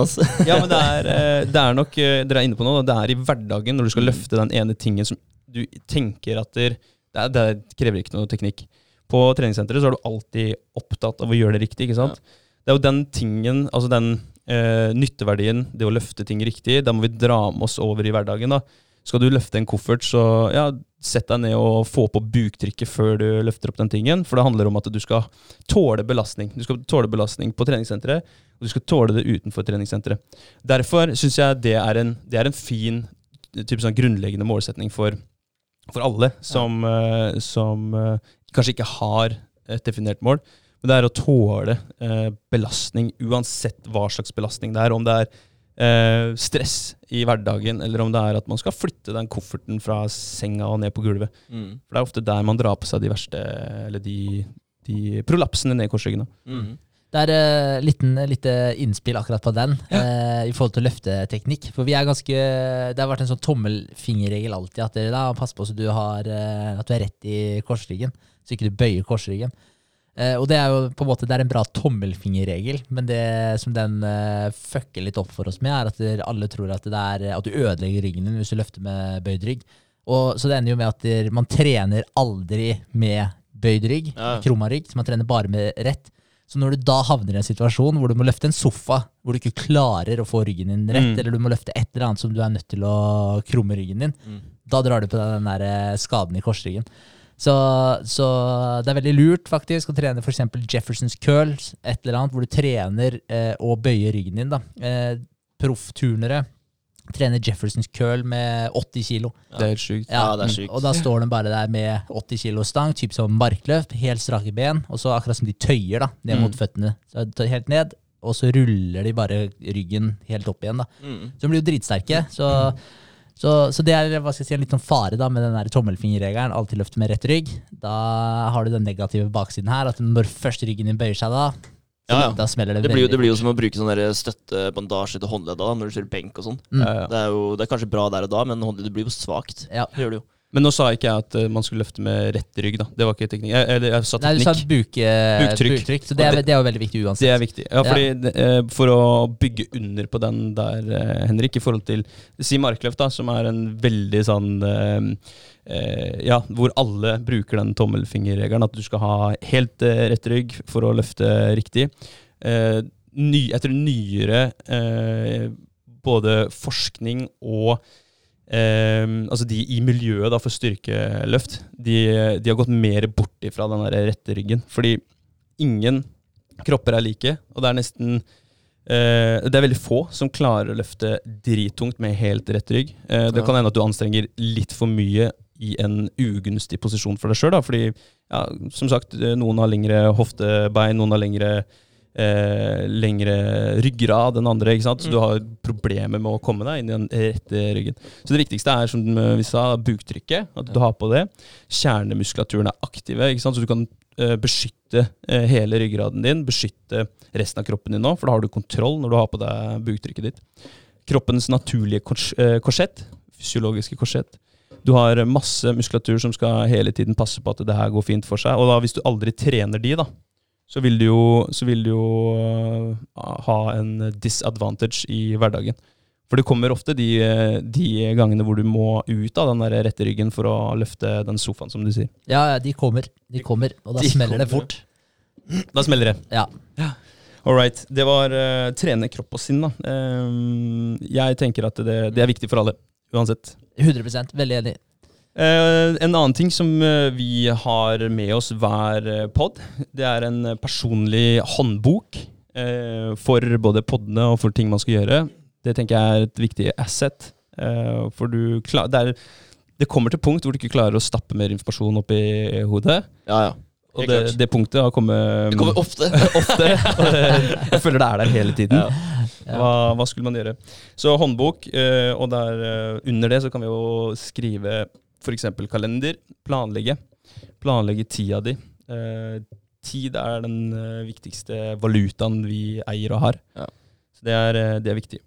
ja, men det er, det er nok Dere er inne på noe. Det er i hverdagen, når du skal løfte den ene tingen som du tenker at det, er, det krever ikke noe teknikk. På treningssenteret så er du alltid opptatt av å gjøre det riktig. ikke sant? Det er jo den tingen, altså den eh, nytteverdien, det å løfte ting riktig, da må vi dra med oss over i hverdagen. da. Skal du løfte en koffert, så ja, sett deg ned og få på buktrykket før du løfter opp den tingen. For det handler om at du skal tåle belastning. Du skal tåle belastning på treningssenteret, og du skal tåle det utenfor treningssenteret. Derfor syns jeg det er, en, det er en fin type sånn grunnleggende målsetning for, for alle som, ja. som som kanskje ikke har et definert mål. Men det er å tåle eh, belastning, uansett hva slags belastning det er. Om det er eh, stress i hverdagen, eller om det er at man skal flytte den kofferten fra senga og ned på gulvet. Mm. For det er ofte der man drar på seg de verste, eller de, de prolapsene ned i korsryggen. Mm. Det er uh, liten, lite innspill akkurat på den, eh, i forhold til løfteteknikk. For vi er ganske Det har vært en sånn tommelfingerregel alltid, at dere da pass på så du, har, uh, at du er rett i korsryggen, så ikke du bøyer korsryggen. Eh, og det er jo på en måte Det er en bra tommelfingerregel, men det som den eh, fucker litt opp for oss med, er at alle tror at, det er, at du ødelegger ryggen din hvis du løfter med bøyd rygg. Og, så det ender jo med at man trener aldri med bøyd rygg, Ja. krumma rygg, så man trener bare med rett. Så når du da havner i en situasjon hvor du må løfte en sofa, hvor du ikke klarer å få ryggen din rett, Mm. eller du må løfte et eller annet som du er nødt til å krumme ryggen din, Mm. da drar du på den der eh, skaden i korsryggen. Så, så det er veldig lurt faktisk å trene f.eks. Jeffersons curls, et eller annet, hvor du trener eh, å bøye ryggen din. da. Eh, Proffturnere trener Jeffersons curl med 80 kilo. Det er helt sjukt. Ja, det er sykt. Og da står de bare der med 80 kilo stang, typ som markløft, helt strake ben, og så akkurat som de tøyer da, ned mot Mm. føttene. Så tar helt ned, og så ruller de bare ryggen helt opp igjen. da. Mm. Så de blir jo dritsterke. Så, så, så det er hva skal jeg si, en litt sånn fare da, med den der tommelfingerregelen, alltid løfte med rett rygg. Da har du den negative baksiden her, at når først ryggen din bøyer seg da, så Ja, ja. det, Det blir, jo, det blir jo som å bruke sånn støttebandasje til håndledda da, når du kjører benk og sånn. Mm. Det, det er kanskje bra der og da, men håndleddet blir jo svakt. Ja. Det gjør det jo. Men nå sa ikke jeg at eh, man skulle løfte med rett rygg. da. Det var ikke teknikk. Jeg, eller jeg sa Nei, du sa buke, Buktrykk. buktrykk. Så det er, det- er jo veldig viktig uansett. Det er viktig. Ja, fordi det, eh, For å bygge under på den der, eh, Henrik, i forhold til Si markløft, da, som er en veldig sånn Ja, hvor alle bruker den tommelfingerregelen, at du skal ha helt rett rygg for å løfte riktig. Eh, ny, jeg tror nyere eh, både forskning og eh, altså de i miljøet da for styrkeløft, de, de har gått mer bort ifra den der rette ryggen. Fordi ingen kropper er like, og det er nesten eh, Det er veldig få som klarer å løfte drittungt med helt rett rygg. Eh, det Ja. kan hende at du anstrenger litt for mye i en ugunstig posisjon for deg sjøl. Fordi, ja, som sagt, eh, noen har lengre hoftebein, noen har lengre eh, lengre ryggrad enn andre. ikke sant? Så Mm. du har problemer med å komme deg inn i den rette ryggen. Så det viktigste er, som vi sa, buktrykket. At du har på det. Kjernemuskulaturen er aktive, ikke sant? så du kan eh, beskytte eh, hele ryggraden din. Beskytte resten av kroppen din nå, for da har du kontroll når du har på deg buktrykket ditt. Kroppens naturlige kors eh, korsett, fysiologiske korsett. Du har masse muskulatur som skal hele tiden passe på at det her går fint for seg. Og da hvis du aldri trener de, da, så vil du jo, så vil du jo øh, ha en disadvantage i hverdagen. For det kommer ofte de, eh, de gangene hvor du må ut av den der rette ryggen for å løfte den sofaen, som du sier. Ja, ja, de kommer. De kommer, og da De smeller det fort. Da smeller det. Ja. All right. Det var uh, trene kropp og sinn, da. Um, jeg tenker at det, det er viktig for alle, uansett. 100 Veldig enig. Eh, en annen ting som eh, vi har med oss hver uh, pod, det er en eh, personlig håndbok eh, for både poddene og for ting man skal gjøre. Det tenker jeg er et viktig asset. eh, for du klar, det, er, det kommer til punkt hvor du ikke klarer å stappe mer informasjon opp i hodet. Ja, ja. Og det, det punktet har kommet Det kommer ofte. <laughs> ofte. <laughs> Jeg føler det er der hele tiden. Ja. Hva, hva skulle man gjøre? Så håndbok, eh, og der eh, under det så kan vi jo skrive f.eks. kalender. Planlegge. Planlegge tida di. Eh, tid er den eh, viktigste valutaen vi eier og har. Ja. Så det er, eh, det er viktig.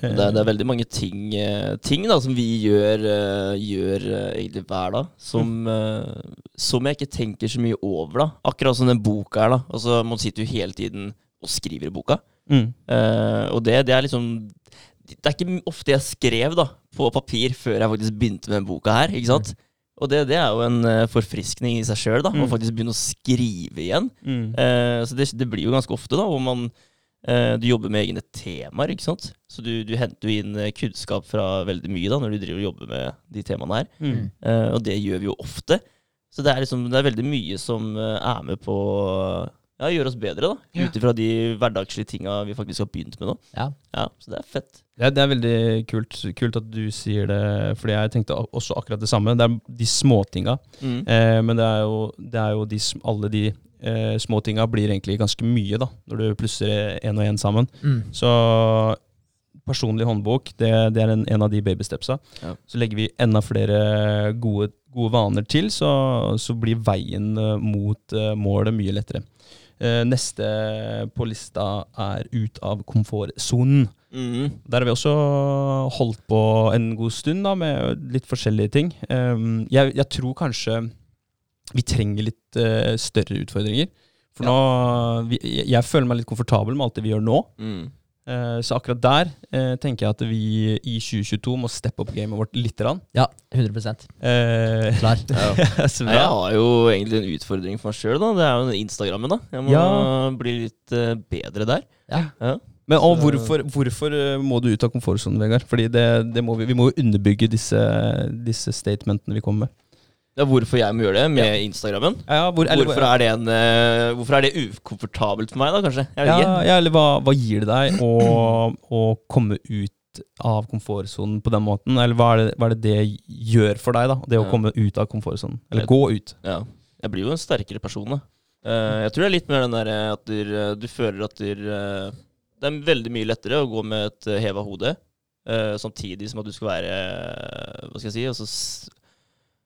Det er, det er veldig mange ting, eh, ting da, som vi gjør, eh, gjør eh, egentlig hver dag, som, mm. som jeg ikke tenker så mye over. da. Akkurat som den boka her. da. Altså, Man sitter jo hele tiden og skriver i boka. Mm. Eh, og det, det er liksom Det er ikke ofte jeg skrev da, på papir før jeg faktisk begynte med boka her. ikke sant? Og det, det er jo en eh, forfriskning i seg sjøl, da. Å Mm. faktisk begynne å skrive igjen. Mm. Eh, så det, det blir jo ganske ofte da, hvor man eh, du jobber med egne temaer, ikke sant. Så du, du henter jo inn eh, kunnskap fra veldig mye da, når du driver og jobber med de temaene her. Mm. Eh, og det gjør vi jo ofte. Så det er liksom, det er veldig mye som eh, er med på ja, gjøre oss bedre, da. Ja. Ut ifra de hverdagslige tinga vi faktisk har begynt med nå. Ja. Ja, Så det er fett. Det, er, det er veldig kult, kult at du sier det, fordi jeg tenkte også akkurat det samme. Det er de småtinga. Mm. Eh, men det er jo, det er jo de, alle de eh, småtinga blir egentlig ganske mye, da, når du plusser én og én sammen. Mm. Så personlig håndbok, det, det er en, en av de babystepsa. Ja. Så legger vi enda flere gode, gode vaner til, så, så blir veien eh, mot uh, målet mye lettere. Eh, neste på lista er ut av komfortsonen. Mm. Der har vi også holdt på en god stund da, med litt forskjellige ting. Jeg, jeg tror kanskje vi trenger litt eh, større utfordringer. For nå, jeg, jeg føler meg litt komfortabel med alt det vi gjør nå. Mm. Eh, så akkurat der eh, tenker jeg at vi i 2022 må steppe opp gamet vårt litt. Rann. Ja, 100 Eh, Klar. <laughs> Ja. ja. <laughs> Nei, jeg har jo egentlig en utfordring for meg sjøl. Det er jo Instagrammen. da Jeg må Ja. bli litt uh, bedre der. Ja. Ja. Men og hvorfor, hvorfor eh, må du ut av komfortsonen, Vegard? Fordi det, det må vi, vi må jo underbygge disse, disse statementene vi kommer med. Ja, hvorfor jeg må gjøre det med Instagrammen? Ja, hvor, eller- Hvorfor er, det en, uh, hvorfor er det ukomfortabelt for meg, da, kanskje? Jeg Ja, ja, eller hva, hva gir det deg å, å komme ut av komfortsonen på den måten? Eller hva er, det, hva er det det gjør for deg, da? Det å komme ut av komfortsonen? Eller Jeg- gå ut? Ja. Jeg blir jo en sterkere person, da. Uh, jeg tror det er litt mer den der eh, at du, du føler at du, uh, det er veldig mye lettere å gå med et heva hode, Uh, samtidig som at du skal være Hva skal jeg si? Altså,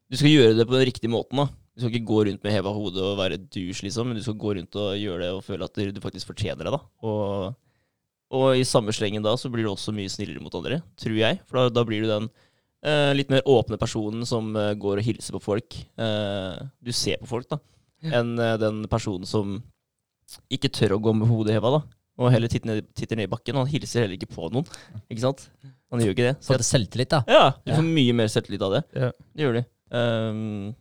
du skal gjøre det på den riktige måten. da. Du skal ikke gå rundt med heva hode og være douche, liksom, men du skal gå rundt og gjøre det og føle at du faktisk fortjener det. da. Og, og i samme slengen da så blir du også mye snillere mot andre, tror jeg. For da, da blir du den eh, litt mer åpne personen som eh, går og hilser på folk. Eh, du ser på folk, da. Enn eh, den personen som ikke tør å gå med hodet heva, da. Og heller titter ned, titter ned i bakken. Han hilser heller ikke på noen. Ikke sant? Han gjør ikke det. Så Fått selvtillit, da. ja, du får mye mer selvtillit av det. Ja. Det gjør du. Ehm,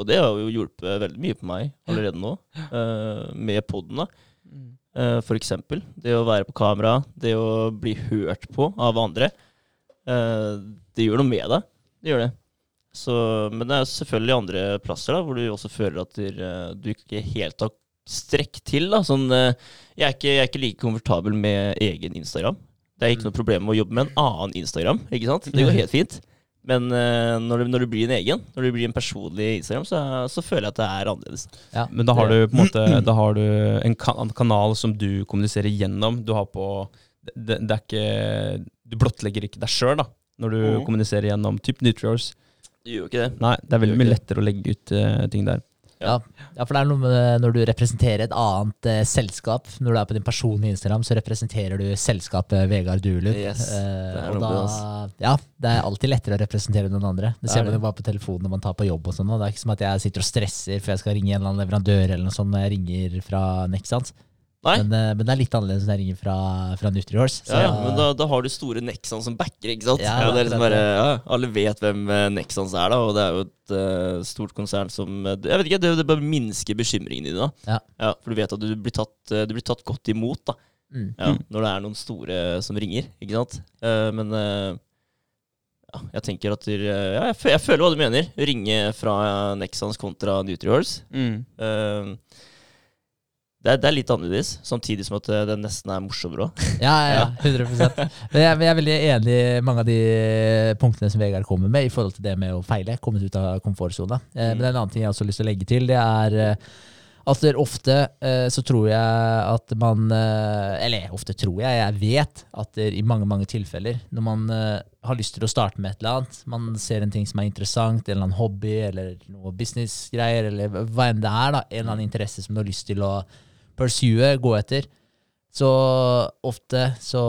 og det har jo hjulpet veldig mye på meg allerede nå, uh, med poden. da. Eh, for eksempel det å være på kamera, det å bli hørt på av andre. Uh, det gjør noe med deg. Det gjør det. Så, men det er selvfølgelig andre plasser da, hvor du også føler at du, du ikke helt har strekk til. Da. Sånn, jeg, er ikke, jeg er ikke like komfortabel med egen Instagram. Det er ikke noe problem med å jobbe med en annen Instagram. ikke sant? Det går helt fint. Men eh, når, du, når du blir en egen, når du blir en personlig Instagram, så, så føler jeg at det er annerledes. Ja. Men da har du på en måte <clears throat> Da har du en kanal som du kommuniserer gjennom. Du har på Det, det er ikke Du blottlegger ikke deg sjøl, når du mm. kommuniserer gjennom typ Nutriors. Du gjør ikke det. Nei, det er veldig mye lettere å legge ut uh, ting der. Ja. ja, for det er noe med når du representerer et annet eh, selskap. Når du er på din personlige Instagram, så representerer du selskapet Vegard Duelund. Yes, Eh, det er noe da, ja, det er alltid lettere å representere noen andre. Det ser er man jo bare på telefonen når man tar på jobb og sånn. Det er ikke som at jeg sitter og stresser for jeg skal ringe en eller annen leverandør eller noe sånt når jeg ringer fra Nexans. Nei? Men, eh, men det er litt annerledes når jeg ringer fra, fra Nutrihorse. så- Ja, ja, men da, da har du store Nexans som backer, ikke sant? Ja, det er liksom bare, ja, alle vet hvem Nexons Nexans er, da, og det er jo et uh, stort konsern som eh, Jeg vet ikke, det, det bare minsker bekymringene dine. da. Ja. For du vet at du blir tatt, eh, du blir tatt godt imot da, Mm. ja, når det er noen store som ringer, ikke sant? Uh, men uh, ja, jeg tenker at du ja, jeg, føl- jeg føler hva du mener. Ringe fra Nexans kontra Nutrihorse. Mm. Eh, det, er, det er litt annerledes, samtidig som at det, det nesten er morsommere òg. <laughs> Ja, ja, ja, 100 Men jeg, jeg er veldig enig i mange av de punktene som Vegard kommer med, i forhold til det med å feile. Kommet ut av komfortsona. Eh, Men det er en annen ting jeg også har lyst til å legge til. Det er eh, at ofte eh, så tror jeg at man eh, Eller ofte tror jeg, jeg vet at i mange mange tilfeller, når man eh, har lyst til å starte med et eller annet, man ser en ting som er interessant, en eller annen hobby eller noe businessgreier, eller hva enn det er, da, en eller annen interesse som du har lyst til å pursue, gå etter, så ofte så,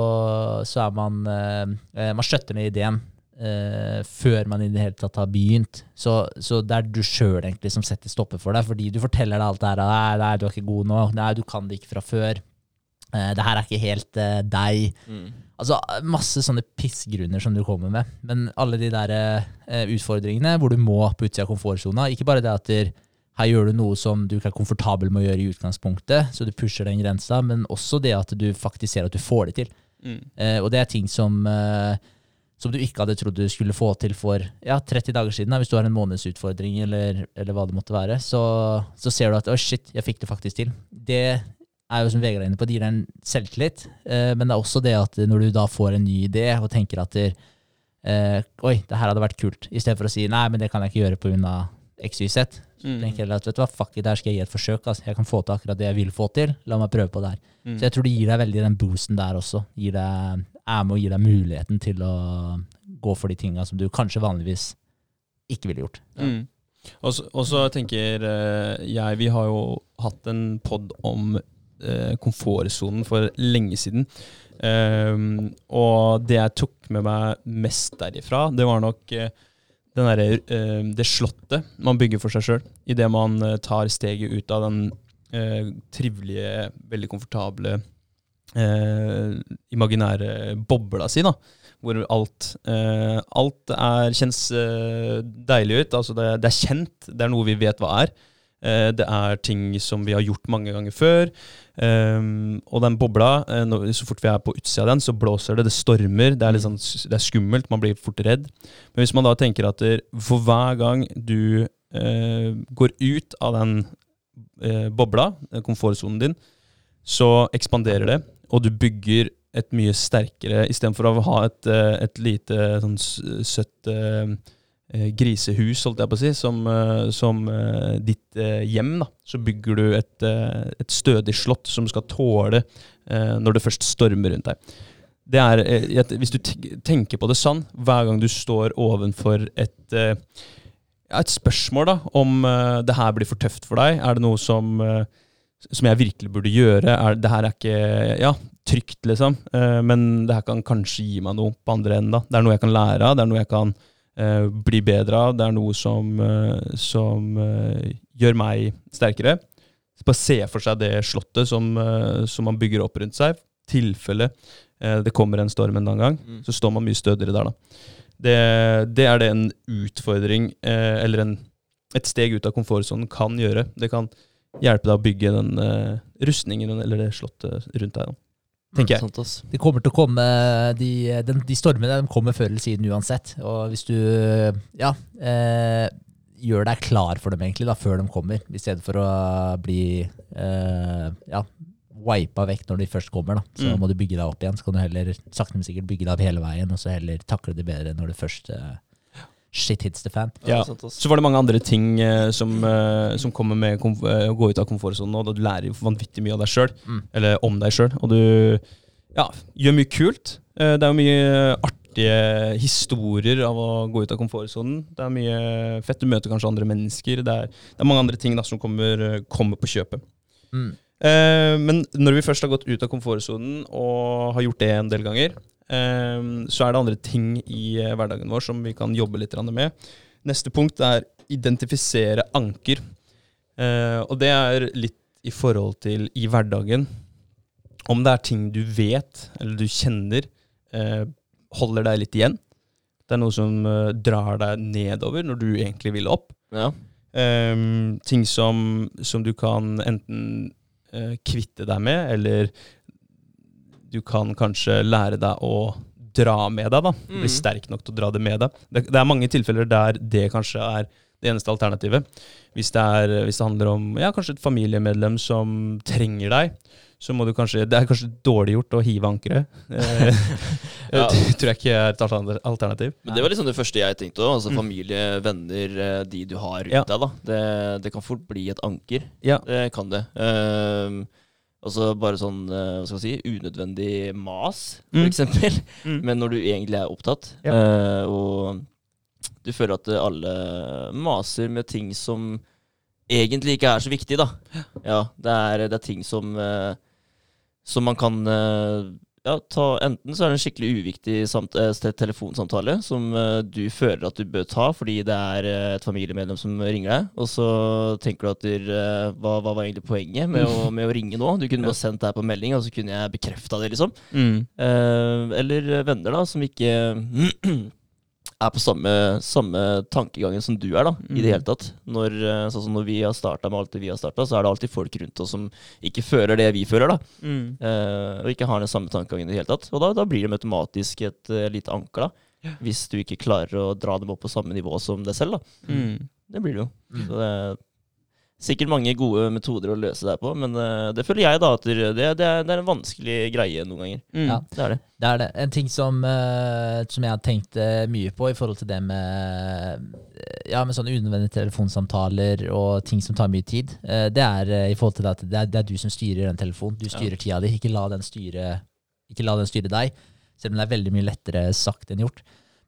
så er man eh, eh, Man skjøtter ned ideen eh, før man i det hele tatt har begynt. Så, så det er du sjøl egentlig som setter stopper for deg, fordi du forteller deg alt det her. Nei, nei, du er ikke god nå. Nei, du kan det ikke fra før. Eh, det her er ikke helt eh, deg. Altså masse sånne pissgrunner som du kommer med. Men alle de der eh, utfordringene hvor du må på utsida av komfortsona. Ikke bare det at der, her gjør du noe som du ikke er komfortabel med å gjøre i utgangspunktet, så du pusher den grensa, men også det at du faktisk ser at du får det til. Mm. Eh, og det er ting som, eh, som du ikke hadde trodd du skulle få til for ja, 30 dager siden. Da. Hvis du har en månedsutfordring eller, eller hva det måtte være, så, så ser du at å shit, jeg fikk det faktisk til. Det er jo som Vegard er inne på, det gir deg en selvtillit. Eh, men det er også det at når du da får en ny idé og tenker at det, eh, oi, det her hadde vært kult, i stedet for å si nei, men det kan jeg ikke gjøre pga. XYZ. Så Mm. tenker jeg at vet du hva, fuck it, der skal jeg gi et forsøk. Altså. Jeg kan få til akkurat det jeg vil få til. La meg prøve på det her. Mm. Så jeg tror det gir deg veldig den boosten der også. Gir deg, er med og gi deg muligheten til å gå for de tinga som du kanskje vanligvis ikke ville gjort. Mm. Og så- tenker eh, jeg Vi har jo hatt en pod om eh, komfortsonen for lenge siden. Um, og det jeg tok med meg mest derifra, det var nok eh, derre, eh, det slottet man bygger for seg sjøl. Idet man eh, tar steget ut av den eh, trivelige, veldig komfortable, imaginære bobla si. da hvor alt, alt er, kjennes deilig ut. Altså det, det er kjent, det er noe vi vet hva er. Eh, det er ting som vi har gjort mange ganger før. Um, og den bobla, eh, så fort vi er på utsida av den, så blåser det, det stormer. Det er, litt sånn, det er skummelt, man blir fort redd. Men hvis man da tenker at for hver gang du eh, går ut av den bobla, komfortsonen din, så ekspanderer det, og du bygger et mye sterkere Istedenfor å ha et, et lite sånn søtt grisehus, holdt jeg på å si, som, eh, som eh, ditt eh, hjem, da, så bygger du et, eh, et stødig slott som skal tåle eh, når det først stormer rundt deg. Det er, eh, hvis du tenker på det sånn, hver gang du står ovenfor et, eh, et spørsmål da, om eh, det her blir for tøft for deg, er det noe som, eh, som jeg virkelig burde gjøre, er, det her er ikke ja, trygt, liksom, eh, men det her kan kanskje gi meg noe på andre enden. da. Det er noe jeg kan lære av, det er noe jeg kan eh, bli bedre av, det er noe som, eh, som eh, gjør meg sterkere. Så bare se for seg det slottet som, som man bygger opp rundt seg. tilfelle det kommer en storm en gang, Mm. så står man mye stødigere der, da. Det, det er det en utfordring, eller en, et steg ut av komfortsonen, kan gjøre. Det kan hjelpe deg å bygge den rustningen eller det slottet rundt deg. Da. Tenker jeg. Sant. Det kommer til å komme De, de, de stormene de kommer før eller siden uansett. Og hvis du ja, eh, gjør deg klar for dem egentlig da, før de kommer, i stedet for å bli eh, ja, wipa vekk når de først kommer, da. så Mm. må du bygge deg opp igjen. Så kan du heller sakte, men sikkert bygge deg opp hele veien, og så heller takle det bedre når du først eh, shit hits the fan. Ja. Så var det mange andre ting eh, som, eh, som kommer med eh, å gå ut av komfortsonen, og da du lærer jo vanvittig mye av deg sjøl, Mm. eller om deg sjøl, og du ja, gjør mye kult. Eh, det er jo mye artige historier av å gå ut av komfortsonen. Det er mye fett. Du møter kanskje andre mennesker. Det er, det er mange andre ting da, som kommer, eh, kommer på kjøpet. Mm. Eh, men når vi først har gått ut av komfortsonen og har gjort det en del ganger, så er det andre ting i eh, hverdagen vår som vi kan jobbe litt med. Neste punkt er identifisere anker. Eh, og det er litt i forhold til i hverdagen. om det er ting du vet, eller du kjenner, eh, holder deg litt igjen. Det er noe som eh, drar deg nedover når du egentlig vil opp. Ja. Um, ting som, som du kan enten uh, kvitte deg med, eller du kan kanskje lære deg å dra med deg. da, Bli Mm. sterk nok til å dra det med deg. Det, det er mange tilfeller der det kanskje er det eneste alternativet. Hvis det, er, hvis det handler om ja, kanskje et familiemedlem som trenger deg, så må du kanskje Det er kanskje dårlig gjort å hive ankeret. <laughs> Eh, <laughs> Ja. Det tror jeg ikke er et alternativ-. Men det var liksom det første jeg tenkte òg. Altså Mm. familie, venner, eh, de du har rundt Ja. deg. da det, det kan fort bli et anker. Ja. Det kan det. Um, altså bare sånn eh, hva skal jeg si, unødvendig mas, for Mm. <laughs> Mm. Men når du egentlig er opptatt, Ja. eh, og du føler at alle maser med ting som egentlig ikke er så viktig, da. Ja, det er, det er ting som eh, Som man kan ja, ta, Enten så er det en skikkelig uviktig samt, eh, telefonsamtale som eh, du føler at du bør ta fordi det er eh, et familiemedlem som ringer deg, og så tenker du at der, eh, hva, hva var egentlig poenget med å, med å ringe nå? Du kunne bare sendt det her på melding, og så kunne jeg bekrefta det, liksom. Mm. Eh, eller venner da, som ikke er på samme, samme tankegangen som du er, da, i det Mm. hele tatt. Når, eh, sånn som når vi har starta med alt det vi har starta, så er det alltid folk rundt oss som ikke føler det vi føler, da. Mm. Eh, og ikke har den samme tankegangen i det hele tatt. Og da, da blir det automatisk et uh, lite anker, da. Ja. Hvis du ikke klarer å dra dem opp på samme nivå som deg selv, da. Mm. Det blir det jo. Mm. Så det sikkert mange gode metoder å løse det her på, men eh, det føler jeg da at det, det, er, det er en vanskelig greie noen ganger. Mm. Ja. Det er det. Det er det. En ting som, eh, som jeg har tenkt eh, mye på i forhold til det med, eh, ja, med sånne unødvendige telefonsamtaler og ting som tar mye tid, eh, det er eh, i forhold til at det er, det er du som styrer den telefonen. Du styrer tida di. Ikke la den styre, ikke la den styre deg, selv om det er veldig mye lettere sagt enn gjort.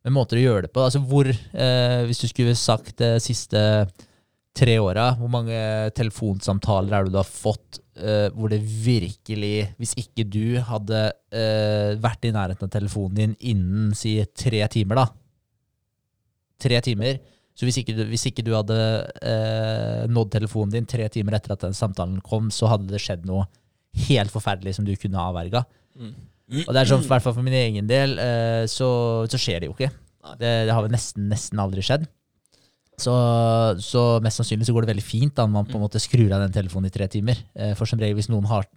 Men måter å gjøre det på altså hvor, eh, Hvis du skulle sagt de siste tre åra, hvor mange telefonsamtaler er det du har fått uh, hvor det virkelig, hvis ikke du hadde uh, vært i nærheten av telefonen din innen si tre timer, da Tre timer. Så hvis ikke du, hvis ikke du hadde uh, nådd telefonen din tre timer etter at den samtalen kom, så hadde det skjedd noe helt forferdelig som du kunne ha avverga. Mm. Og det er sånn, i hvert fall for min egen del, så, så skjer det jo ikke. Det, det har vel nesten, nesten aldri skjedd. Så, så mest sannsynlig så går det veldig fint da man på en måte skrur av den telefonen i tre timer. Eh, For som regel hvis noen har,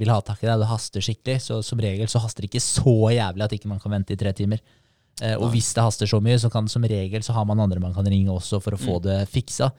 vil ha tak i deg, og det haster skikkelig, så som regel så haster det ikke så jævlig at ikke man kan vente i tre timer. Eh, og hvis det haster så mye, så kan som regel så har man andre man kan ringe også for å få Mm. det fiksa.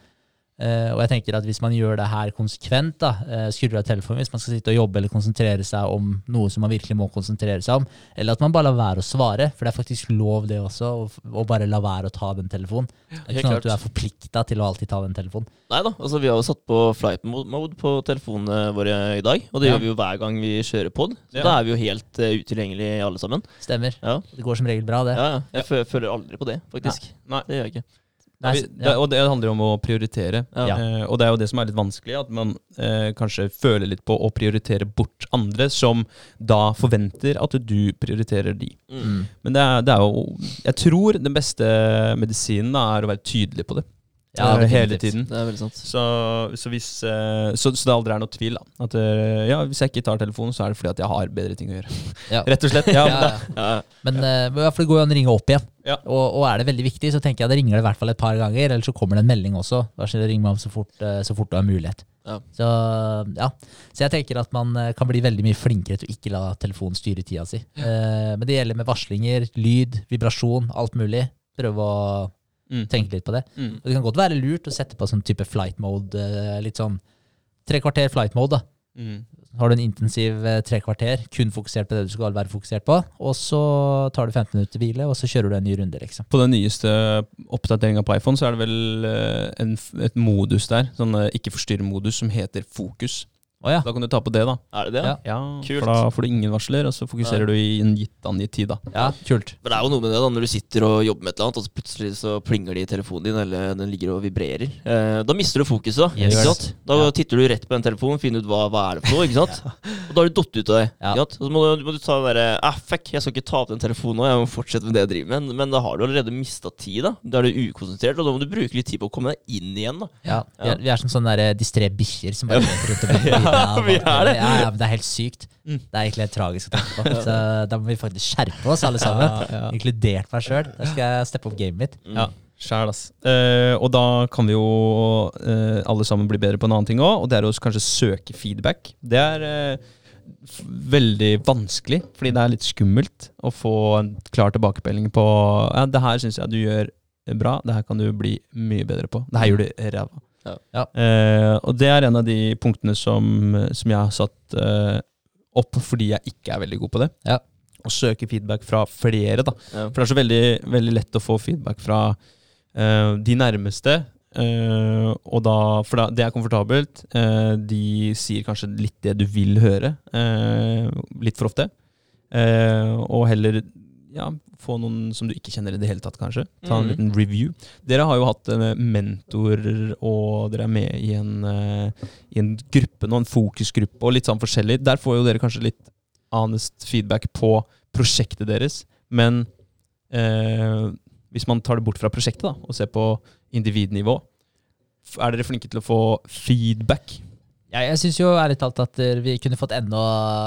Eh, og jeg tenker at hvis man gjør det her konsekvent, da, uh, skrur av telefonen hvis man skal sitte og jobbe eller konsentrere seg om noe som man virkelig må konsentrere seg om, eller at man bare lar være å svare, for det er faktisk lov det også, å, bare la være å ta den telefonen. Det er ikke sånn at du er forplikta til å alltid ta den telefonen. Nei da, altså vi har jo satt på flight mode på telefonene våre i dag. Og det Ja. gjør vi jo hver gang vi kjører pod. Så Ja. da er vi jo helt uh, utilgjengelige alle sammen. Stemmer. Ja, Det går som regel bra, det. ja, ja. Jeg fø- føler aldri på det, faktisk. Nei. Det gjør jeg ikke. Nei, Vi, det, og det handler om å prioritere. Ja. Eh, og det er jo det som er litt vanskelig, at man eh, kanskje føler litt på å prioritere bort andre, som da forventer at du prioriterer de. Mm. Men det er, det er jo Jeg tror den beste medisinen da, er å være tydelig på det. Ja, eh, hele tiden. Det er veldig sant. Så, så, hvis, eh, så, så det aldri er noe tvil, da. At eh, ja, hvis jeg ikke tar telefonen, så er det fordi at jeg har bedre ting å gjøre. Ja. <laughs> Rett og slett. <laughs> Ja, Ja, ja. Ja, Men ja, for det går jo an å ringe opp igjen. Ja. Og, og er det veldig viktig, så tenker jeg det ringer det i hvert fall et par ganger, eller så kommer det en melding også. Da skal det ringe meg om så fort, så fort du har mulighet. Ja. Så, ja. så jeg tenker at man kan bli veldig mye flinkere til å ikke la telefonen styre tida si. Eh, men det gjelder med varslinger, lyd, vibrasjon, alt mulig. Prøve å mm, tenke litt på det. mm, Og det kan godt være lurt å sette på sånn type flight mode, eh, litt sånn tre kvarter flight mode, da. mm. Har du en intensiv eh, tre kvarter, kun fokusert på det du skal være fokusert på, og så tar du 15 minutter hvile, og så kjører du en ny runde, liksom. På den nyeste oppdateringa på iPhone så er det vel eh, en, et modus der, sånn ikke forstyrr-modus, som heter fokus. Å ja. Da kan du ta på det, da. Er det det? Ja. Ja, Kult. For da får du ingen varsler, og så fokuserer du i en gitt angitt tid, da. ja, kult. Men det er jo noe med det da, når du sitter og jobber med et eller annet, og så plutselig så plinger det i telefonen din, eller den ligger og vibrerer. Eh, da mister du fokuset, da. Yes. Ikke sant? Da Ja. titter du rett på den telefonen, finner ut hva, hva er det for noe, ikke sant? <laughs> Og da har du datt ut av det. Ja. Ikke sant? Og så må du, må du ta den derre ah, fuck, jeg skal ikke ta opp den telefonen nå, jeg må fortsette med det jeg driver med. Men, men da har du allerede mista tid, da. Da er du ukonsentrert, og da må du bruke litt tid på å komme deg inn igjen, da. Ja, vi, er, vi er som sånne distré bikkjer som bare løper rundt og <laughs> <laughs> vi er det. Ja, ja, men det er helt sykt. Mm. Det er egentlig helt tragisk å tenke på. Så da må vi faktisk skjerpe oss, alle sammen. Inkludert meg sjøl. Da skal jeg steppe opp gamet mitt. Ja, sjæl, ass. Eh, og da kan vi jo eh, alle sammen bli bedre på en annen ting òg, og det er å kanskje søke feedback. Det er eh, veldig vanskelig, fordi det er litt skummelt å få en klar tilbakemelding på Ja, det her syns jeg du gjør bra, det her kan du bli mye bedre på. Det her gjør du ræva. Ja. Eh, og det er en av de punktene som, som jeg har satt eh, opp fordi jeg ikke er veldig god på det. Ja. Å søke feedback fra flere, da. Ja. For det er så veldig, veldig lett å få feedback fra eh, de nærmeste. eh, og da, for da, det er komfortabelt. eh, de sier kanskje litt det du vil høre, eh, litt for ofte. Eh, og heller ja, få noen som du ikke kjenner i det hele tatt, kanskje. Ta en mm. liten review. Dere har jo hatt eh, mentorer, og dere er med i en, eh, i en gruppe nå, en fokusgruppe, og litt sånn forskjellig. Der får jo dere kanskje litt honest feedback på prosjektet deres. Men eh, hvis man tar det bort fra prosjektet da, og ser på individnivå, er dere flinke til å få feedback? Ja, jeg syns jo ærlig talt at eh, vi kunne fått enda,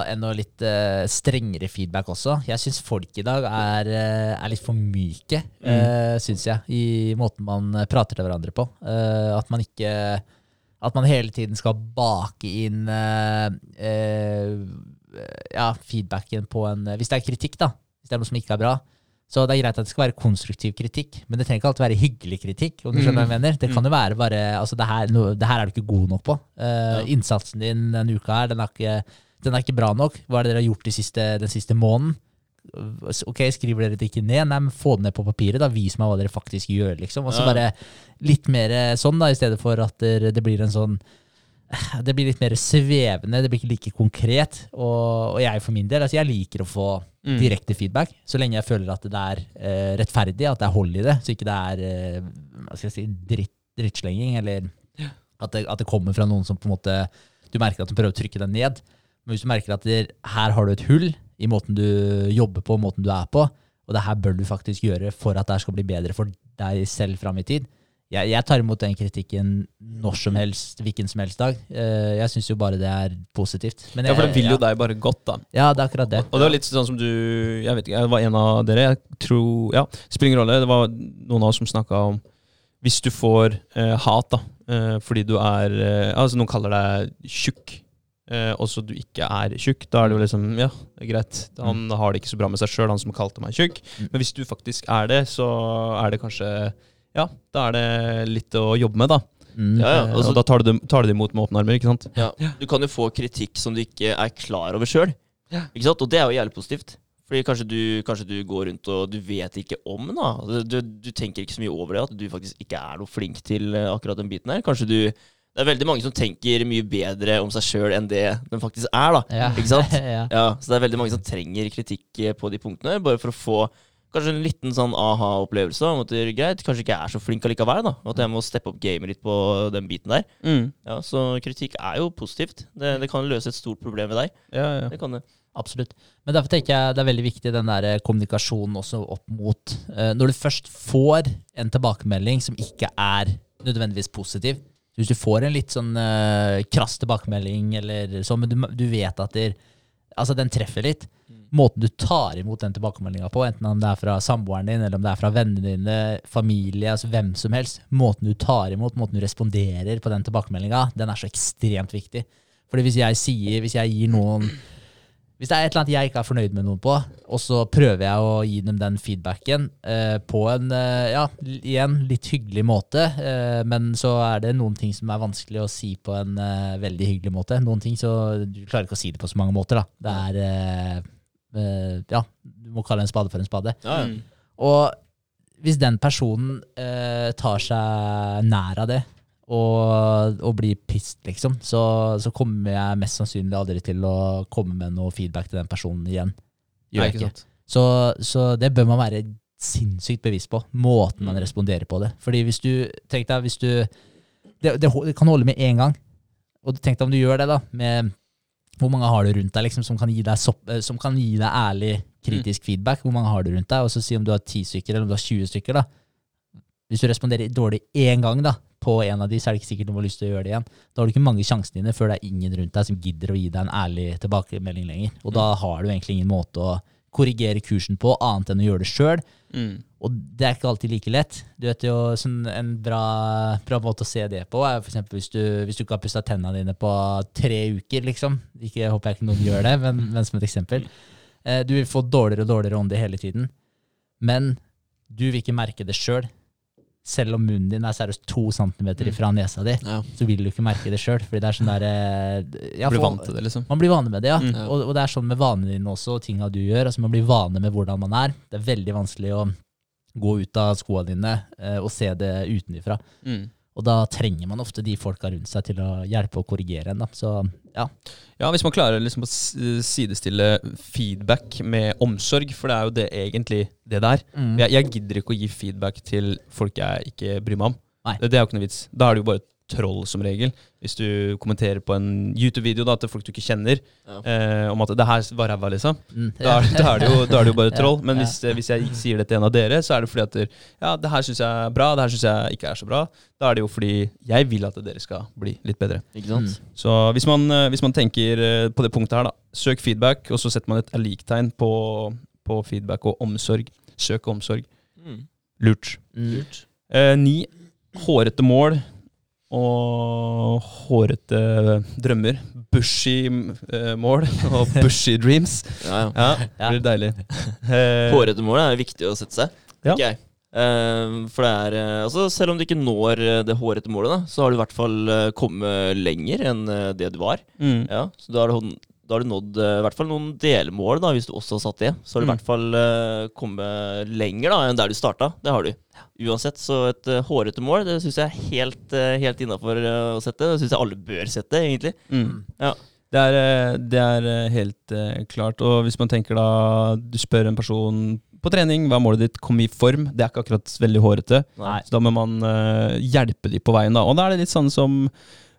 enda litt uh, strengere feedback også. Jeg syns folk i dag er, eh, er litt for myke, uh, syns jeg, i måten man prater til hverandre på. Uh, at man ikke At man hele tiden skal bake inn ja, feedbacken på en Hvis det er kritikk, da. Hvis det er noe som ikke er bra. Så det er greit at det skal være konstruktiv kritikk, men det trenger ikke alltid være hyggelig kritikk. om du skjønner hva jeg mener. Det kan jo være bare altså det, her, no, det her er du ikke god nok på. Uh, Ja. Innsatsen din denne uka her, den er, ikke, den er ikke bra nok. Hva er det dere har gjort de siste, den siste måneden? Ok, skriver dere det ikke ned? Nei, men få det ned på papiret. da, Vis meg hva dere faktisk gjør, liksom. Og så bare litt mer sånn, da, i stedet for at det, det blir en sånn <sighs> det blir litt mer svevende, det blir ikke like konkret. Og, og jeg for min del, altså jeg liker å få Mm. direkte feedback, så lenge jeg føler at det er uh, rettferdig, at det er hold i det, så ikke det er uh, hva skal jeg si, dritt, drittslenging, eller at det, at det kommer fra noen som på en måte Du merker at de prøver å trykke deg ned. Men hvis du merker at det, her har du et hull i måten du jobber på, måten du er på, og det her bør du faktisk gjøre for at det her skal bli bedre for deg selv fram i tid. Jeg, jeg tar imot den kritikken når som helst, hvilken som helst dag. Eh, jeg syns jo bare det er positivt. Men Ja, for det vil jo ja. deg bare godt, da. Ja, det er akkurat det. Og det var litt sånn som du Jeg vet ikke, jeg var en av dere. Jeg tror Ja, spiller ingen rolle. Det var noen av oss som snakka om Hvis du får eh, hat, da, eh, fordi du er eh, Altså, noen kaller deg tjukk, eh, og så du ikke er tjukk, da er det jo liksom Ja, det er greit. Han har det ikke så bra med seg sjøl, han som kalte meg tjukk. Mm. Men hvis du faktisk er det, så er det kanskje Ja, da er det litt å jobbe med, da. Mm. Ja, ja. Eh, altså- og da tar du, tar du det imot med åpne armer, ikke sant? Ja. Du kan jo få kritikk som du ikke er klar over sjøl. Ja. Og det er jo jævlig positivt. Fordi kanskje du, kanskje du går rundt og du vet ikke om da. Du, du, du tenker ikke så mye over det, at du faktisk ikke er noe flink til eh, akkurat den biten her. Kanskje du Det er veldig mange som tenker mye bedre om seg sjøl enn det de faktisk er, da. Ja. Ikke sant? <laughs> ja. Ja, så det er veldig mange som trenger kritikk eh, på de punktene, bare for å få kanskje en liten sånn aha-opplevelse om at det greit, kanskje ikke er så flink allikevel, da. At jeg må steppe opp gamet litt på den biten der. Mm. Ja, Så kritikk er jo positivt. Det, det kan løse et stort problem ved deg. Ja, ja. Det kan det. Absolutt. Men derfor tenker jeg det er veldig viktig den der eh, kommunikasjonen også opp mot uh, Når du først får en tilbakemelding som ikke er nødvendigvis positiv Hvis du får en litt sånn uh, krass tilbakemelding, eller sånn, men du, du vet at det, altså, den treffer litt Måten du tar imot den tilbakemeldinga på, enten om det er fra samboeren din, eller om det er fra vennene dine, familie, altså hvem som helst Måten du tar imot, måten du responderer på den tilbakemeldinga, den er så ekstremt viktig. Fordi hvis jeg sier, hvis jeg gir noen hvis det er et eller annet jeg ikke er fornøyd med noen på, og så prøver jeg å gi dem den feedbacken eh, på en eh, ja, igjen litt hyggelig måte, eh, men så er det noen ting som er vanskelig å si på en eh, veldig hyggelig måte. Noen ting så Du klarer ikke å si det på så mange måter, da. Det er eh, Ja, du må kalle en spade for en spade. Ja, ja. Mm. Og hvis den personen eh, tar seg nær av det, og, og blir pissed, liksom, så, så kommer jeg mest sannsynlig aldri til å komme med noe feedback til den personen igjen. Gjør jeg ikke. Så, så det bør man være sinnssykt bevisst på, måten man Mm. responderer på det. Fordi hvis du, tenk deg, hvis du, det, det, det kan holde med én gang, og tenk deg om du gjør det da, med hvor mange har du rundt deg liksom, som, kan deg sopp, eh, som kan gi deg ærlig, kritisk feedback? Hvor mange har du rundt deg? Og så si om du har 10 stykker eller om du har 20 stykker. da. Hvis du responderer dårlig én gang da, på en av de, så er det ikke sikkert du har lyst til å gjøre det igjen. Da har du ikke mange sjansene dine før det er ingen rundt deg som gidder å gi deg en ærlig tilbakemelding lenger. Og da har du egentlig ingen måte å korrigere kursen på, annet enn å gjøre det sjøl. Mm. Og det er ikke alltid like lett. Du vet jo, sånn En bra, bra måte å se det på er for hvis du, hvis du ikke har pussa tennene dine på tre uker. liksom. Ikke, jeg håper jeg ikke noen gjør det, men, men som et eksempel. Eh, du vil få dårligere og dårligere ånde hele tiden. Men du vil ikke merke det sjøl. Selv om munnen din er seriøst to centimeter ifra nesa di, Ja. så vil du ikke merke det sjøl. Fordi det er sånn der Man ja, Blir vant til det, liksom. man blir vane med det, ja. Mm. Og, og det er sånn med vanene dine også, og tinga du gjør. Altså Man blir vane med hvordan man er. Det er veldig vanskelig å gå ut av skoene dine eh, og se det utenfra. Mm. Og da trenger man ofte de folka rundt seg til å hjelpe og korrigere en. da. Så ja. Ja, hvis man klarer liksom å sidestille feedback med omsorg, for det er jo det egentlig det det er. Mm. Jeg, jeg gidder ikke å gi feedback til folk jeg ikke bryr meg om. Det, det er jo ikke noe vits. Da er det jo bare troll, som regel. Hvis du kommenterer på en YouTube-video da, til folk du ikke kjenner, Ja. eh, om at 'det her var ræva', liksom. Mm. Da er, da, er det jo, da er det jo bare <laughs> Ja, troll. Men hvis, eh, hvis jeg sier det til en av dere, så er det fordi at der, ja, det her syns jeg er bra, det her syns jeg ikke er så bra. Da er det jo fordi jeg vil at dere skal bli litt bedre. Ikke sant? Mm. Så hvis man, eh, hvis man tenker eh, på det punktet her, da. Søk feedback, og så setter man et liktegn på, på feedback og omsorg. Søk omsorg. Mm. Lurt. Lurt. Eh, ni hårete mål og hårete drømmer. Bushy uh, mål og <laughs> bushy dreams. Ja, ja. Ja, det blir deilig. <laughs> Eh, Hårete mål er viktig å sette seg. Ja. Okay. jeg. Eh, for det er altså Selv om du ikke når det hårete målet, da, så har du i hvert fall kommet lenger enn det du var. Mm. Ja, så da har du, hon- da har du nådd eh, i hvert fall noen delmål, da, hvis du også har satt det. Så har du i Mm. hvert fall eh, kommet lenger da, enn der du starta. Det har du. Uansett, så et uh, hårete mål, det syns jeg er helt, helt innafor å sette. Det syns jeg alle bør sette, egentlig. Mm. Ja. Det er, det er helt klart. Og hvis man tenker da Du spør en person på trening hva er målet ditt, kom i form. Det er ikke akkurat veldig hårete. Nei. Så da må man hjelpe dem på veien. da Og da er det litt sånn som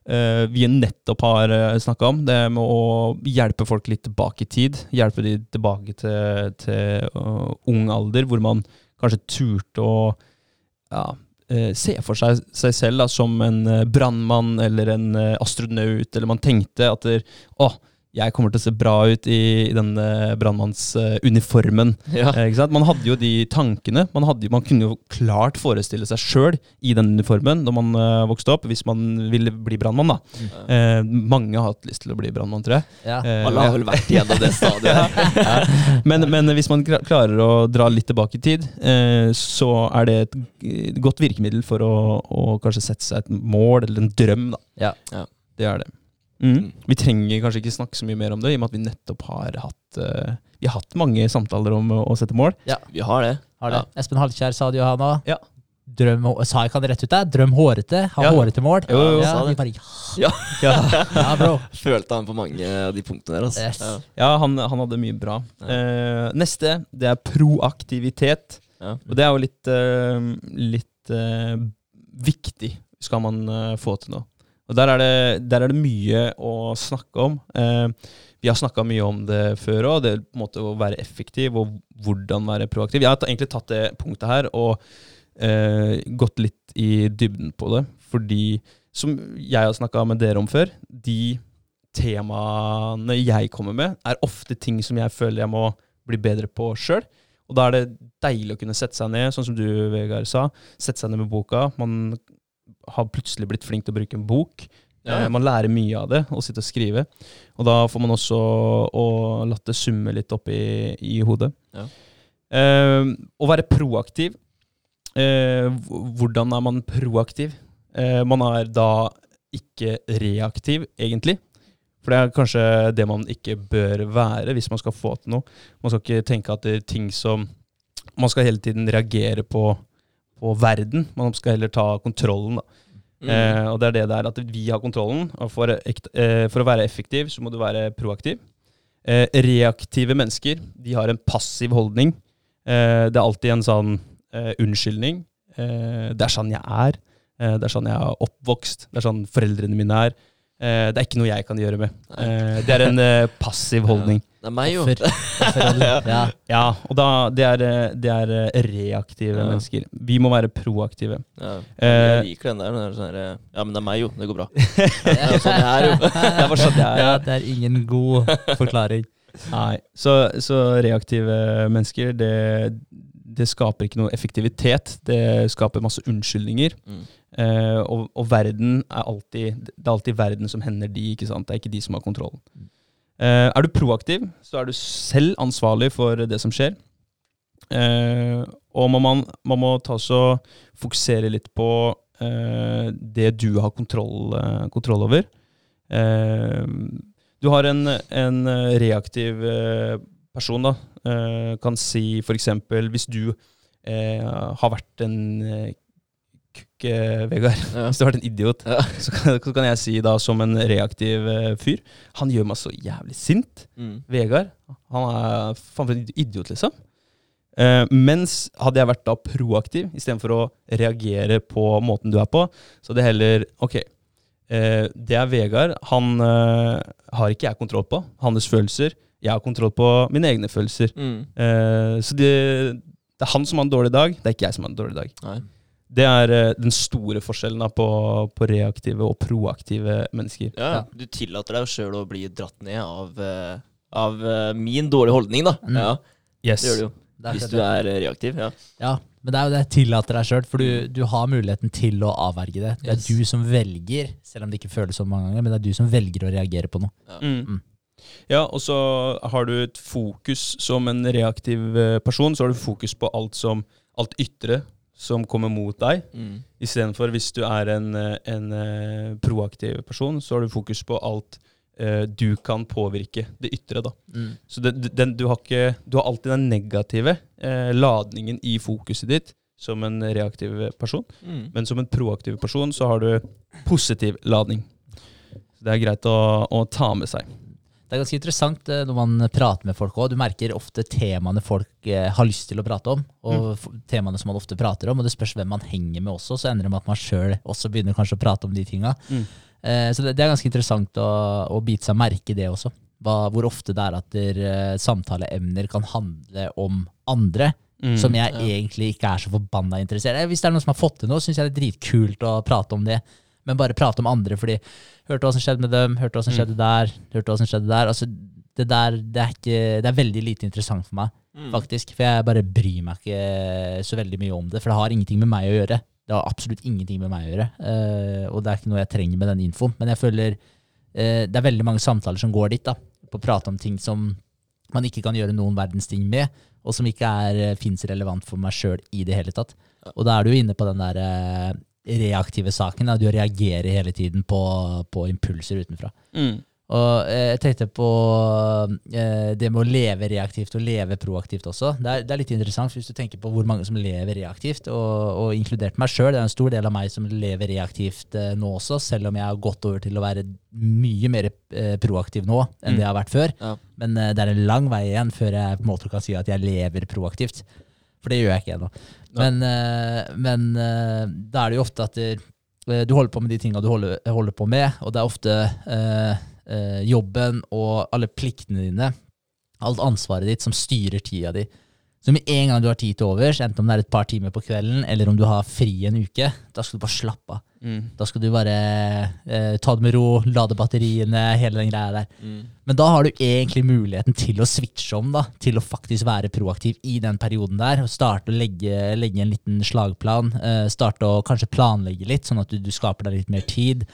vi nettopp har uh, snakka om. Det med å hjelpe folk litt tilbake i tid. Hjelpe de tilbake til, til eh, ung alder, hvor man kanskje turte å ja, eh, se for seg seg selv da, som en brannmann eller en eh, astronaut, eller man tenkte at å, jeg kommer til å se bra ut i, i denne brannmannsuniformen. Ja. Eh, ikke sant? Man hadde jo de tankene. Man, hadde, man kunne jo klart forestille seg sjøl i den uniformen da man eh, vokste opp, hvis man ville bli brannmann. da. Eh, mange har hatt lyst til å bli brannmann, tror jeg. Ja. Eh, Alle har vel vært igjennom det stadiet. <laughs> <laughs> men, men hvis man klarer å dra litt tilbake i tid, eh, så er det et godt virkemiddel for å, å kanskje sette seg et mål eller en drøm. da. Ja. Ja. Det er det. Mm. Vi trenger kanskje ikke snakke så mye mer om det, i og med at vi nettopp har hatt uh, Vi har hatt mange samtaler om å, sette mål. Ja, Vi har det. Har det. Espen Halkjær sa det jo, han òg. Ja. Drøm, sa jeg ikke han rett ut der? Drøm hårete, ha Ja. hårete mål. Jo, jo, ja, sa det. bare, Ja. <laughs> Ja, ja, bro. <laughs> Følte han på mange av de punktene der. Altså. Yes. Ja. ja han, han hadde mye bra. Uh, neste, det er proaktivitet. Ja. Og det er jo litt, uh, litt viktig skal man få til noe. Og der er, det, der er det mye å snakke om. Eh, vi har snakka mye om det før òg, det på en måte å være effektiv og hvordan være proaktiv. Jeg har egentlig tatt det punktet her og eh, gått litt i dybden på det. Fordi, som jeg har snakka med dere om før, de temaene jeg kommer med, er ofte ting som jeg føler jeg må bli bedre på sjøl. Og da er det deilig å kunne sette seg ned, sånn som du, Vegard, sa. Sette seg ned med boka. Man har plutselig blitt flink til å bruke en bok. Ja. Eh, Man lærer mye av det, å sitte og skrive. Og da får man også å latt det summe litt opp i, i hodet. Ja. Eh, å være proaktiv. Eh, hvordan er man proaktiv? Eh, man er da ikke reaktiv, egentlig. For det er kanskje det man ikke bør være hvis man skal få til noe. Man skal ikke tenke at det er ting som Man skal hele tiden reagere på, på verden. Man skal heller ta kontrollen. da. Mm. Eh, og det er det der at vi har kontrollen. Og for, eh, for å være effektiv, så må du være proaktiv. Eh, reaktive mennesker, de har en passiv holdning. Eh, det er alltid en sånn eh, unnskyldning. Eh, det er sånn jeg er. Det er sånn jeg er oppvokst. Det er sånn foreldrene mine er. Eh, det er ikke noe jeg kan gjøre med. Eh, det er en passiv <laughs> holdning. Det er meg, jo. Offer. Offer <laughs> Ja. Ja, og da, det er, det er eh, reaktive Ja. mennesker. Vi må være proaktive. Ja, Eh, jeg liker den der. Den der sånn her, Ja, men det er meg, jo. Det går bra. <laughs> Det er sånn <laughs> det er, jo. Det var sånn det er. ja, det er ingen god forklaring. Nei, så, så reaktive mennesker, det, det skaper ikke noe effektivitet. Det skaper masse unnskyldninger. Mm. Eh, og, og verden er alltid Det er alltid verden som hender de, ikke sant? Det er ikke de som har kontrollen. Eh, er du proaktiv, så er du selv ansvarlig for det som skjer. Eh, og man, man, må ta så fokusere litt på eh, det du har kontroll, kontroll over. Du har en, en reaktiv person, da. Kan si f.eks. hvis du har vært en eh, eh, Vegard. <laughs> Ja. Hvis du har vært en idiot, Ja. <laughs> så, kan, så kan jeg si da som en reaktiv eh, fyr Han gjør meg så jævlig sint. Mm. Vegard. Han er faen for en idiot, liksom. Eh, mens hadde jeg vært da proaktiv, istedenfor å reagere på måten du er på, så hadde jeg heller Ok, eh, det er Vegard. Han eh, har ikke jeg kontroll på. Hans følelser. Jeg har kontroll på mine egne følelser. Mm. Eh, så det, det er han som har en dårlig dag, det er ikke jeg som har en dårlig dag. Nei. Det er eh, den store forskjellen da, på, på reaktive og proaktive mennesker. Ja, Ja. du tillater deg sjøl å bli dratt ned av, eh, av eh, min dårlige holdning, da. Mm. Ja, Yes. det gjør du jo. Hvis du er reaktiv. Ja. Ja, men det er jo det tillater deg sjøl, for du, du har muligheten til å avverge det. Det er Yes. du som velger, selv om det ikke føles sånn mange ganger, men det er du som velger å reagere på noe. Ja. Mm. Ja, og så har du et fokus som en reaktiv person, så har du fokus på alt som alt ytre som kommer mot deg. Mm. Istedenfor hvis du er en, eh, en eh, proaktiv person, så har du fokus på alt eh, du kan påvirke det ytre. da. Mm. Så det, den, du, har ikke, du har alltid den negative eh, ladningen i fokuset ditt som en reaktiv person. Mm. Men som en proaktiv person så har du positiv ladning. Så det er greit å, å ta med seg. Det er ganske interessant eh, når man prater med folk òg. Du merker ofte temaene folk eh, har lyst til å prate om, og mm. temaene som man ofte prater om. Og det spørs hvem man henger med også, så ender det med at man sjøl også begynner kanskje å prate om de tinga. Mm. Eh, så det, det er ganske interessant å, å bite seg merke i det også. Hva, hvor ofte det er at der, uh, samtaleemner kan handle om andre. Mm. Som jeg Ja. egentlig ikke er så forbanna interessert i. Hvis det er noen som har fått til noe, syns jeg det er dritkult å prate om det. Men bare prate om andre, fordi hørte hva som skjedde med dem, hørte hva som Mm. skjedde der, hørte hva som skjedde der. Altså, det der det er, ikke, det er veldig lite interessant for meg, Mm. faktisk. For jeg bare bryr meg ikke så veldig mye om det, for det har ingenting med meg å gjøre. Det har absolutt ingenting med meg å gjøre, uh, og det er ikke noe jeg trenger med den infoen. Men jeg føler uh, det er veldig mange samtaler som går dit, da, på å prate om ting som man ikke kan gjøre noen verdens ting med, og som ikke er, fins relevant for meg sjøl i det hele tatt. Og da er du jo inne på den der eh, reaktive saken. Da. Du reagerer hele tiden på, på impulser utenfra. Mm. Og eh, jeg tenkte på eh, det med å leve reaktivt og leve proaktivt også. Det er, det er litt interessant hvis du tenker på hvor mange som lever reaktivt, og, og inkludert meg sjøl. Det er en stor del av meg som lever reaktivt eh, nå også, selv om jeg har gått over til å være mye mer proaktiv nå enn Mm. det jeg har vært før. Ja. Men det er en lang vei igjen før jeg på en måte kan si at jeg lever proaktivt. For det gjør jeg ikke ennå. Men, eh, men eh, da er det jo ofte at eh, du holder på med de tinga du holder, holder på med, og det er ofte eh, jobben og alle pliktene dine, alt ansvaret ditt, som styrer tida di. Så med en gang du har tid til overs, enten om det er et par timer på kvelden, eller om du har fri en uke, da skal du bare slappe av. Mm. Da skal du bare eh, ta det med ro, lade batteriene, hele den greia der. Mm. Men da har du egentlig muligheten til å switche om, da, til å faktisk være proaktiv i den perioden der. og Starte å legge, legge en liten slagplan. Eh, starte å kanskje planlegge litt, sånn at du, du skaper deg litt mer tid.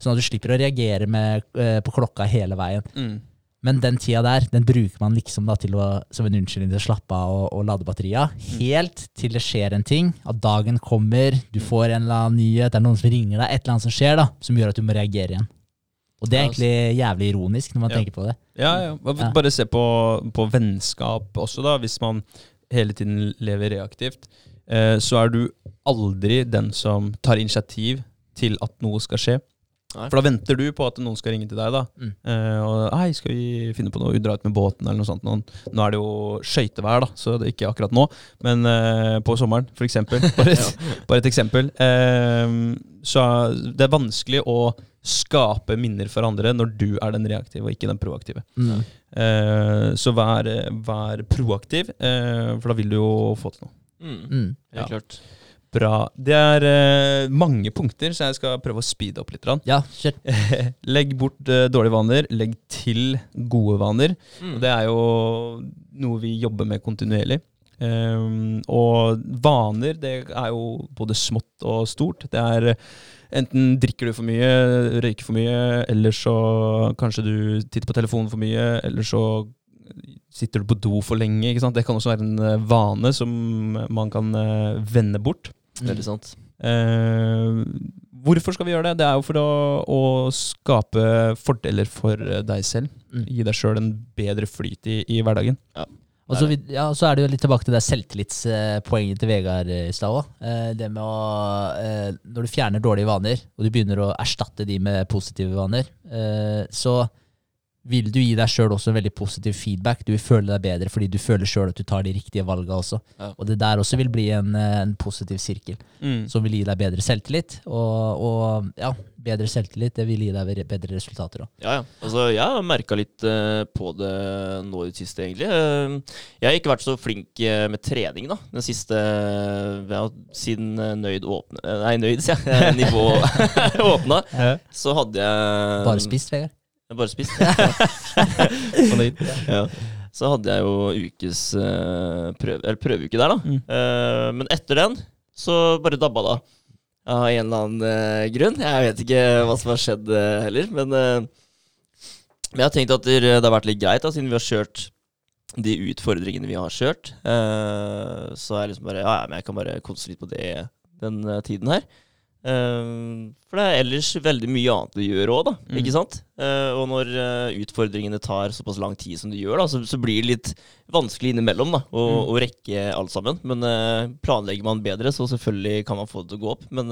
Sånn at du slipper å reagere med, eh, på klokka hele veien. Mm. Men den tida der, den bruker man liksom da til å, som en unnskyldning til å slappe av og, og lade batteria. Helt til det skjer en ting, at dagen kommer, du får en eller annen nyhet, det er noen som ringer deg, et eller annet som skjer da, som gjør at du må reagere igjen. Og det er egentlig jævlig ironisk når man Ja. tenker på det. Ja, ja. Bare- Ja. Bare se på, på vennskap også, da. Hvis man hele tiden lever reaktivt, eh, så er du aldri den som tar initiativ til at noe skal skje. Nei. For da venter du på at noen skal ringe til deg. da. Mm. Eh, og hei, skal vi finne på noe, dra ut med båten eller noe sånt. Nå, nå er det jo skøytevær, da, så det er ikke akkurat nå. Men eh, på sommeren, for eksempel. <laughs> Bare et, bare et eksempel. Eh, så det er vanskelig å skape minner for andre når du er den reaktive og ikke den proaktive. Mm. Eh, så vær, vær proaktiv, eh, for da vil du jo få til noe. Mm. Mm. Helt Ja. klart. Bra. Det er eh, mange punkter, så jeg skal prøve å speede opp litt. Ja, kjør. <laughs> legg bort eh, dårlige vaner, legg til gode vaner. Mm. Og det er jo noe vi jobber med kontinuerlig. Um, og vaner, det er jo både smått og stort. Det er enten drikker du for mye, røyker for mye, eller så kanskje du titter på telefonen for mye, eller så sitter du på do for lenge. Ikke sant? Det kan også være en eh, vane som man kan eh, vende bort. Veldig sant. Eh, hvorfor skal vi gjøre det? Det er jo for å, å skape fordeler for eh, deg selv. Mm. Gi deg sjøl en bedre flyt i, i hverdagen. Og så, ja, så er det jo litt tilbake til det selvtillitspoenget til Vegard eh, i stad òg. Det med å eh, Når du fjerner dårlige vaner, og du begynner å erstatte de med positive vaner, eh, så vil du gi deg sjøl også en veldig positiv feedback. Du vil føle deg bedre fordi du føler sjøl at du tar de riktige valga også. Ja. Og det der også vil bli en, eh, en positiv sirkel, som vil gi deg bedre selvtillit. Og, og ja, bedre selvtillit det vil gi deg bedre resultater òg. Ja, ja. Altså, jeg har merka litt uh, på det nå i det siste, egentlig. Uh, jeg har ikke vært så flink med trening da, den siste ja, Siden Nøyd åpne Nei, Nøyd, sier jeg. Nivå åpna. Så hadde jeg Bare spist, Vegard. Jeg bare spist. <laughs> Ja. Så hadde jeg jo ukes eh, prøve, eller prøveuke der, da. Mm. Uh, men etter den så bare dabba det av. Av en eller annen uh, grunn. Jeg vet ikke hva som har skjedd uh, heller. Men, men jeg har tenkt at det, har vært litt greit, da, siden vi har kjørt de utfordringene vi har kjørt. Så er jeg liksom bare Ja, ja, men jeg kan bare konse litt på det den tiden her. Eh, for det er ellers veldig mye annet du gjør òg, da. Mm. Ikke sant? Eh, og når eh, utfordringene tar såpass lang tid som de gjør, da, så, så blir det litt vanskelig innimellom da, å, Mm. å rekke alt sammen. Men planlegger man bedre, så selvfølgelig kan man få det til å gå opp. Men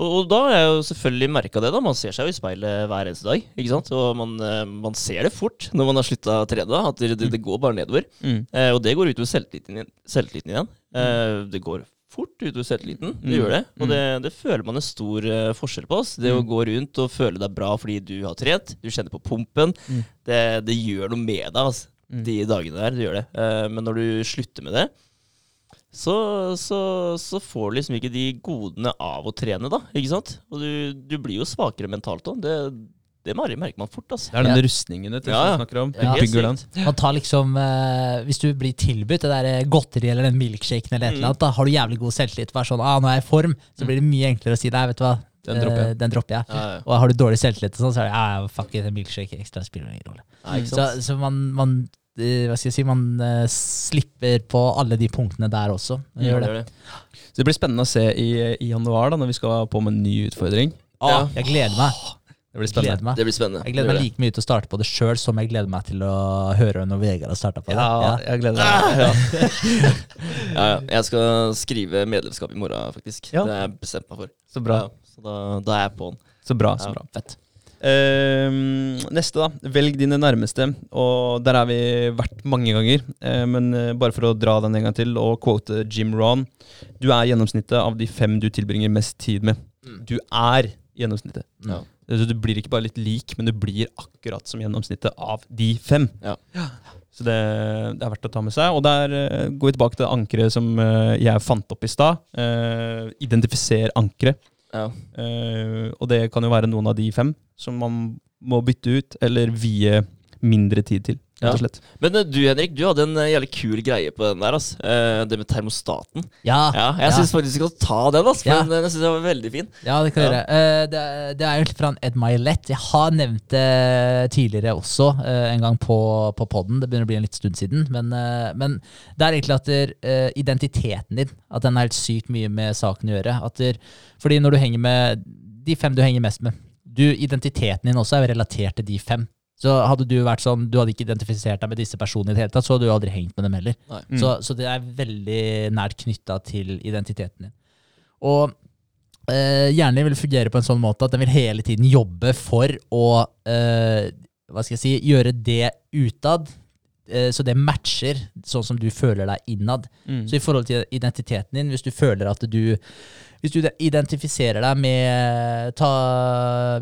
og, og da har jeg jo selvfølgelig merka det. da Man ser seg jo i speilet hver eneste dag. Ikke sant? Og man, man ser det fort når man har slutta å trene. At det, det, det går bare nedover. Mm. Og det går utover selvtilliten, selvtilliten igjen. Det går fort utover selvtilliten. Det Mm. gjør det. Og Mm. det, det føler man en stor eh, forskjell på. oss. Det å Mm. gå rundt og føle deg bra fordi du har trent, du kjenner på pumpen, det, det gjør noe med deg altså, de dagene der. Det gjør det. Eh, men når du slutter med det, så, så, så får du liksom ikke de godene av å trene, da. Ikke sant? Og du, du blir jo svakere mentalt òg. Det, merker man fort, altså. Det er den Ja. rustningen du, Ja, ja. snakker om. Ja. bygger den. Man tar liksom, eh, Hvis du blir tilbudt det der godteri eller den milkshaken, eller et eller Mm. annet, da har du jævlig god selvtillit. Bare sånn, ah, nå er jeg i form, så blir det mye enklere å si det. vet du hva, Den dropper jeg. Eh, den dropper jeg. Ja, ja. Og har du dårlig selvtillit, og sånn, så er det ja, ja, fuck it, en milkshake ekstra spiller ingen rolle. Så, så man, man eh, hva skal jeg si, man uh, slipper på alle de punktene der også. Man Ja, gjør det det. det. Så det blir spennende å se i, i januar, da, når vi skal på med en ny utfordring. Ah, jeg gleder meg. Det blir Gleder spennende. meg. Det blir spennende. Jeg gleder meg like mye til å starte på det sjøl som jeg gleder meg til å høre når Vegard har starta på det. Ja, jeg gleder meg. Ja. <laughs> Ja, ja. Jeg skal skrive medlemskap i morgen, faktisk. Ja. Det har jeg bestemt meg for. Så bra. Ja, så da, da er jeg på'n. Så bra. så bra. Fett. Uh, neste, da. Velg dine nærmeste. Og der har vi vært mange ganger. Uh, men eh, bare for å dra den en gang til og quote Jim Ron. Du er gjennomsnittet av de fem du tilbringer mest tid med. Mm. Du er gjennomsnittet. Ja. Så du blir ikke bare litt lik, men du blir akkurat som gjennomsnittet av de fem. Ja. Så det, det er verdt å ta med seg. Og der eh, går vi tilbake til ankeret som eh, jeg fant opp i stad. Uh, identifiser ankeret. Ja. Eh, og det kan jo være noen av de fem som man må bytte ut, eller vie mindre tid til, slett. Men eh, du Henrik, du hadde en eh, jævlig kul greie på den der. ass. Eh, det med termostaten. Ja, Ja, Jeg ja. syns faktisk vi skal ta den, ass, for Ja. den, syns jeg var veldig fin. Ja, det kan Ja. gjøre. Det, det er egentlig fra en Ed Milet. Jeg har nevnt det tidligere også, en gang på, på poden. Det begynner å bli en litt stund siden. Men, men det er egentlig at der, identiteten din At den er helt sykt mye med saken å gjøre. At der, fordi når du henger med de fem du henger mest med du, Identiteten din også er relatert til de fem. Så hadde du vært sånn, du hadde ikke identifisert deg med disse personene i det hele tatt, så hadde du aldri hengt med dem heller. Mm. Så, så det er veldig nært knytta til identiteten din. Og eh, hjernen vil fungere på en sånn måte at den vil hele tiden jobbe for å eh, hva skal jeg si, gjøre det utad, eh, så det matcher sånn som du føler deg innad. Mm. Så i forhold til identiteten din, hvis du føler at du hvis du identifiserer deg med ta,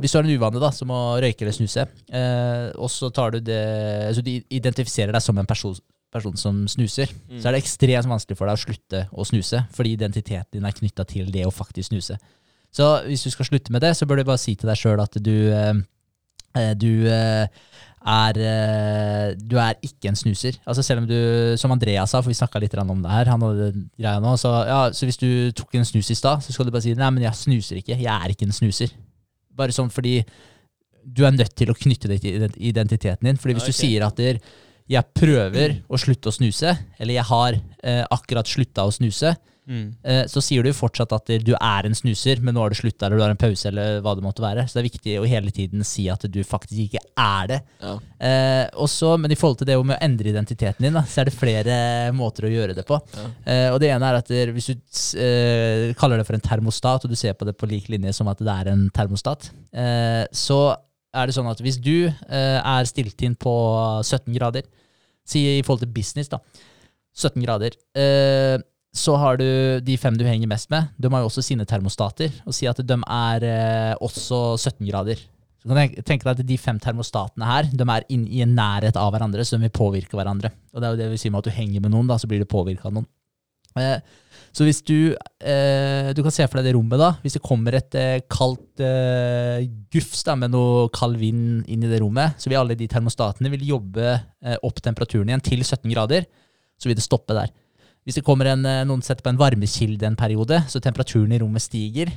Hvis du har en uvane da, som å røyke eller snuse, eh, og så tar du det Så du identifiserer deg som en person, person som snuser, Mm. så er det ekstremt vanskelig for deg å slutte å snuse, fordi identiteten din er knytta til det å faktisk snuse. Så hvis du skal slutte med det, så bør du bare si til deg sjøl at du eh, eh, du eh, er eh, Du er ikke en snuser. Altså Selv om du, som Andreas sa, for vi snakka litt om det her, han hadde greia nå, så, ja, så hvis du tok en snus i stad, så skal du bare si nei, men jeg snuser ikke. Jeg er ikke en snuser. Bare sånn fordi du er nødt til å knytte det til identiteten din. Fordi hvis okay. du sier at jeg prøver å slutte å snuse, eller jeg har eh, akkurat slutta å snuse, Mm. eh, så sier du fortsatt at du er en snuser, men nå har du slutta, eller du har en pause, eller hva det måtte være. Så det er viktig å hele tiden si at du faktisk ikke er det. Ja. Eh, også, men i forhold til det med å endre identiteten din, da, så er det flere måter å gjøre det på. Ja. Eh, og det ene er at hvis du eh, kaller det for en termostat, og du ser på det på lik linje som at det er en termostat, eh, så er det sånn at hvis du eh, er stilt inn på 17 grader, si i forhold til business, da, 17 grader, eh, så har du de fem du henger mest med. De har jo også sine termostater, og si at de er eh, også 17 grader. Så kan jeg tenke deg at de fem termostatene her de er inn i en nærhet av hverandre, så de vil påvirke hverandre. Og det er jo det vi sier med at du henger med noen, da, så blir du påvirka av noen. Eh, så hvis du eh, Du kan se for deg det rommet, da. Hvis det kommer et eh, kaldt eh, gufs da, med noe kald vind inn i det rommet, så vil alle de termostatene vil jobbe opp temperaturen igjen til 17 grader. Så vil det stoppe der. Hvis det kommer en, eh, noen setter på en varmekilde en periode, så temperaturen i rommet stiger,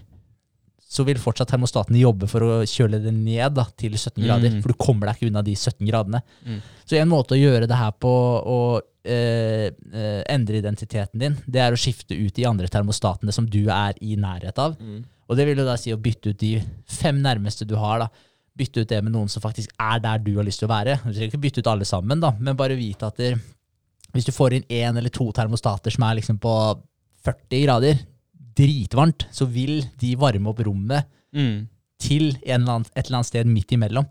så vil fortsatt termostaten jobbe for å kjøle det ned da, til 17 grader. Mm. For du kommer deg ikke unna de 17 gradene. Mm. Så en måte å gjøre det her på, å eh, endre identiteten din, det er å skifte ut de andre termostatene som du er i nærhet av. Mm. Og det vil jo da si å bytte ut de fem nærmeste du har. da. Bytte ut det med noen som faktisk er der du har lyst til å være. Du trenger ikke bytte ut alle sammen, da, men bare vite at det, hvis du får inn én eller to termostater som er liksom på 40 grader, dritvarmt, så vil de varme opp rommet Mm. til en eller annen, et eller annet sted midt imellom.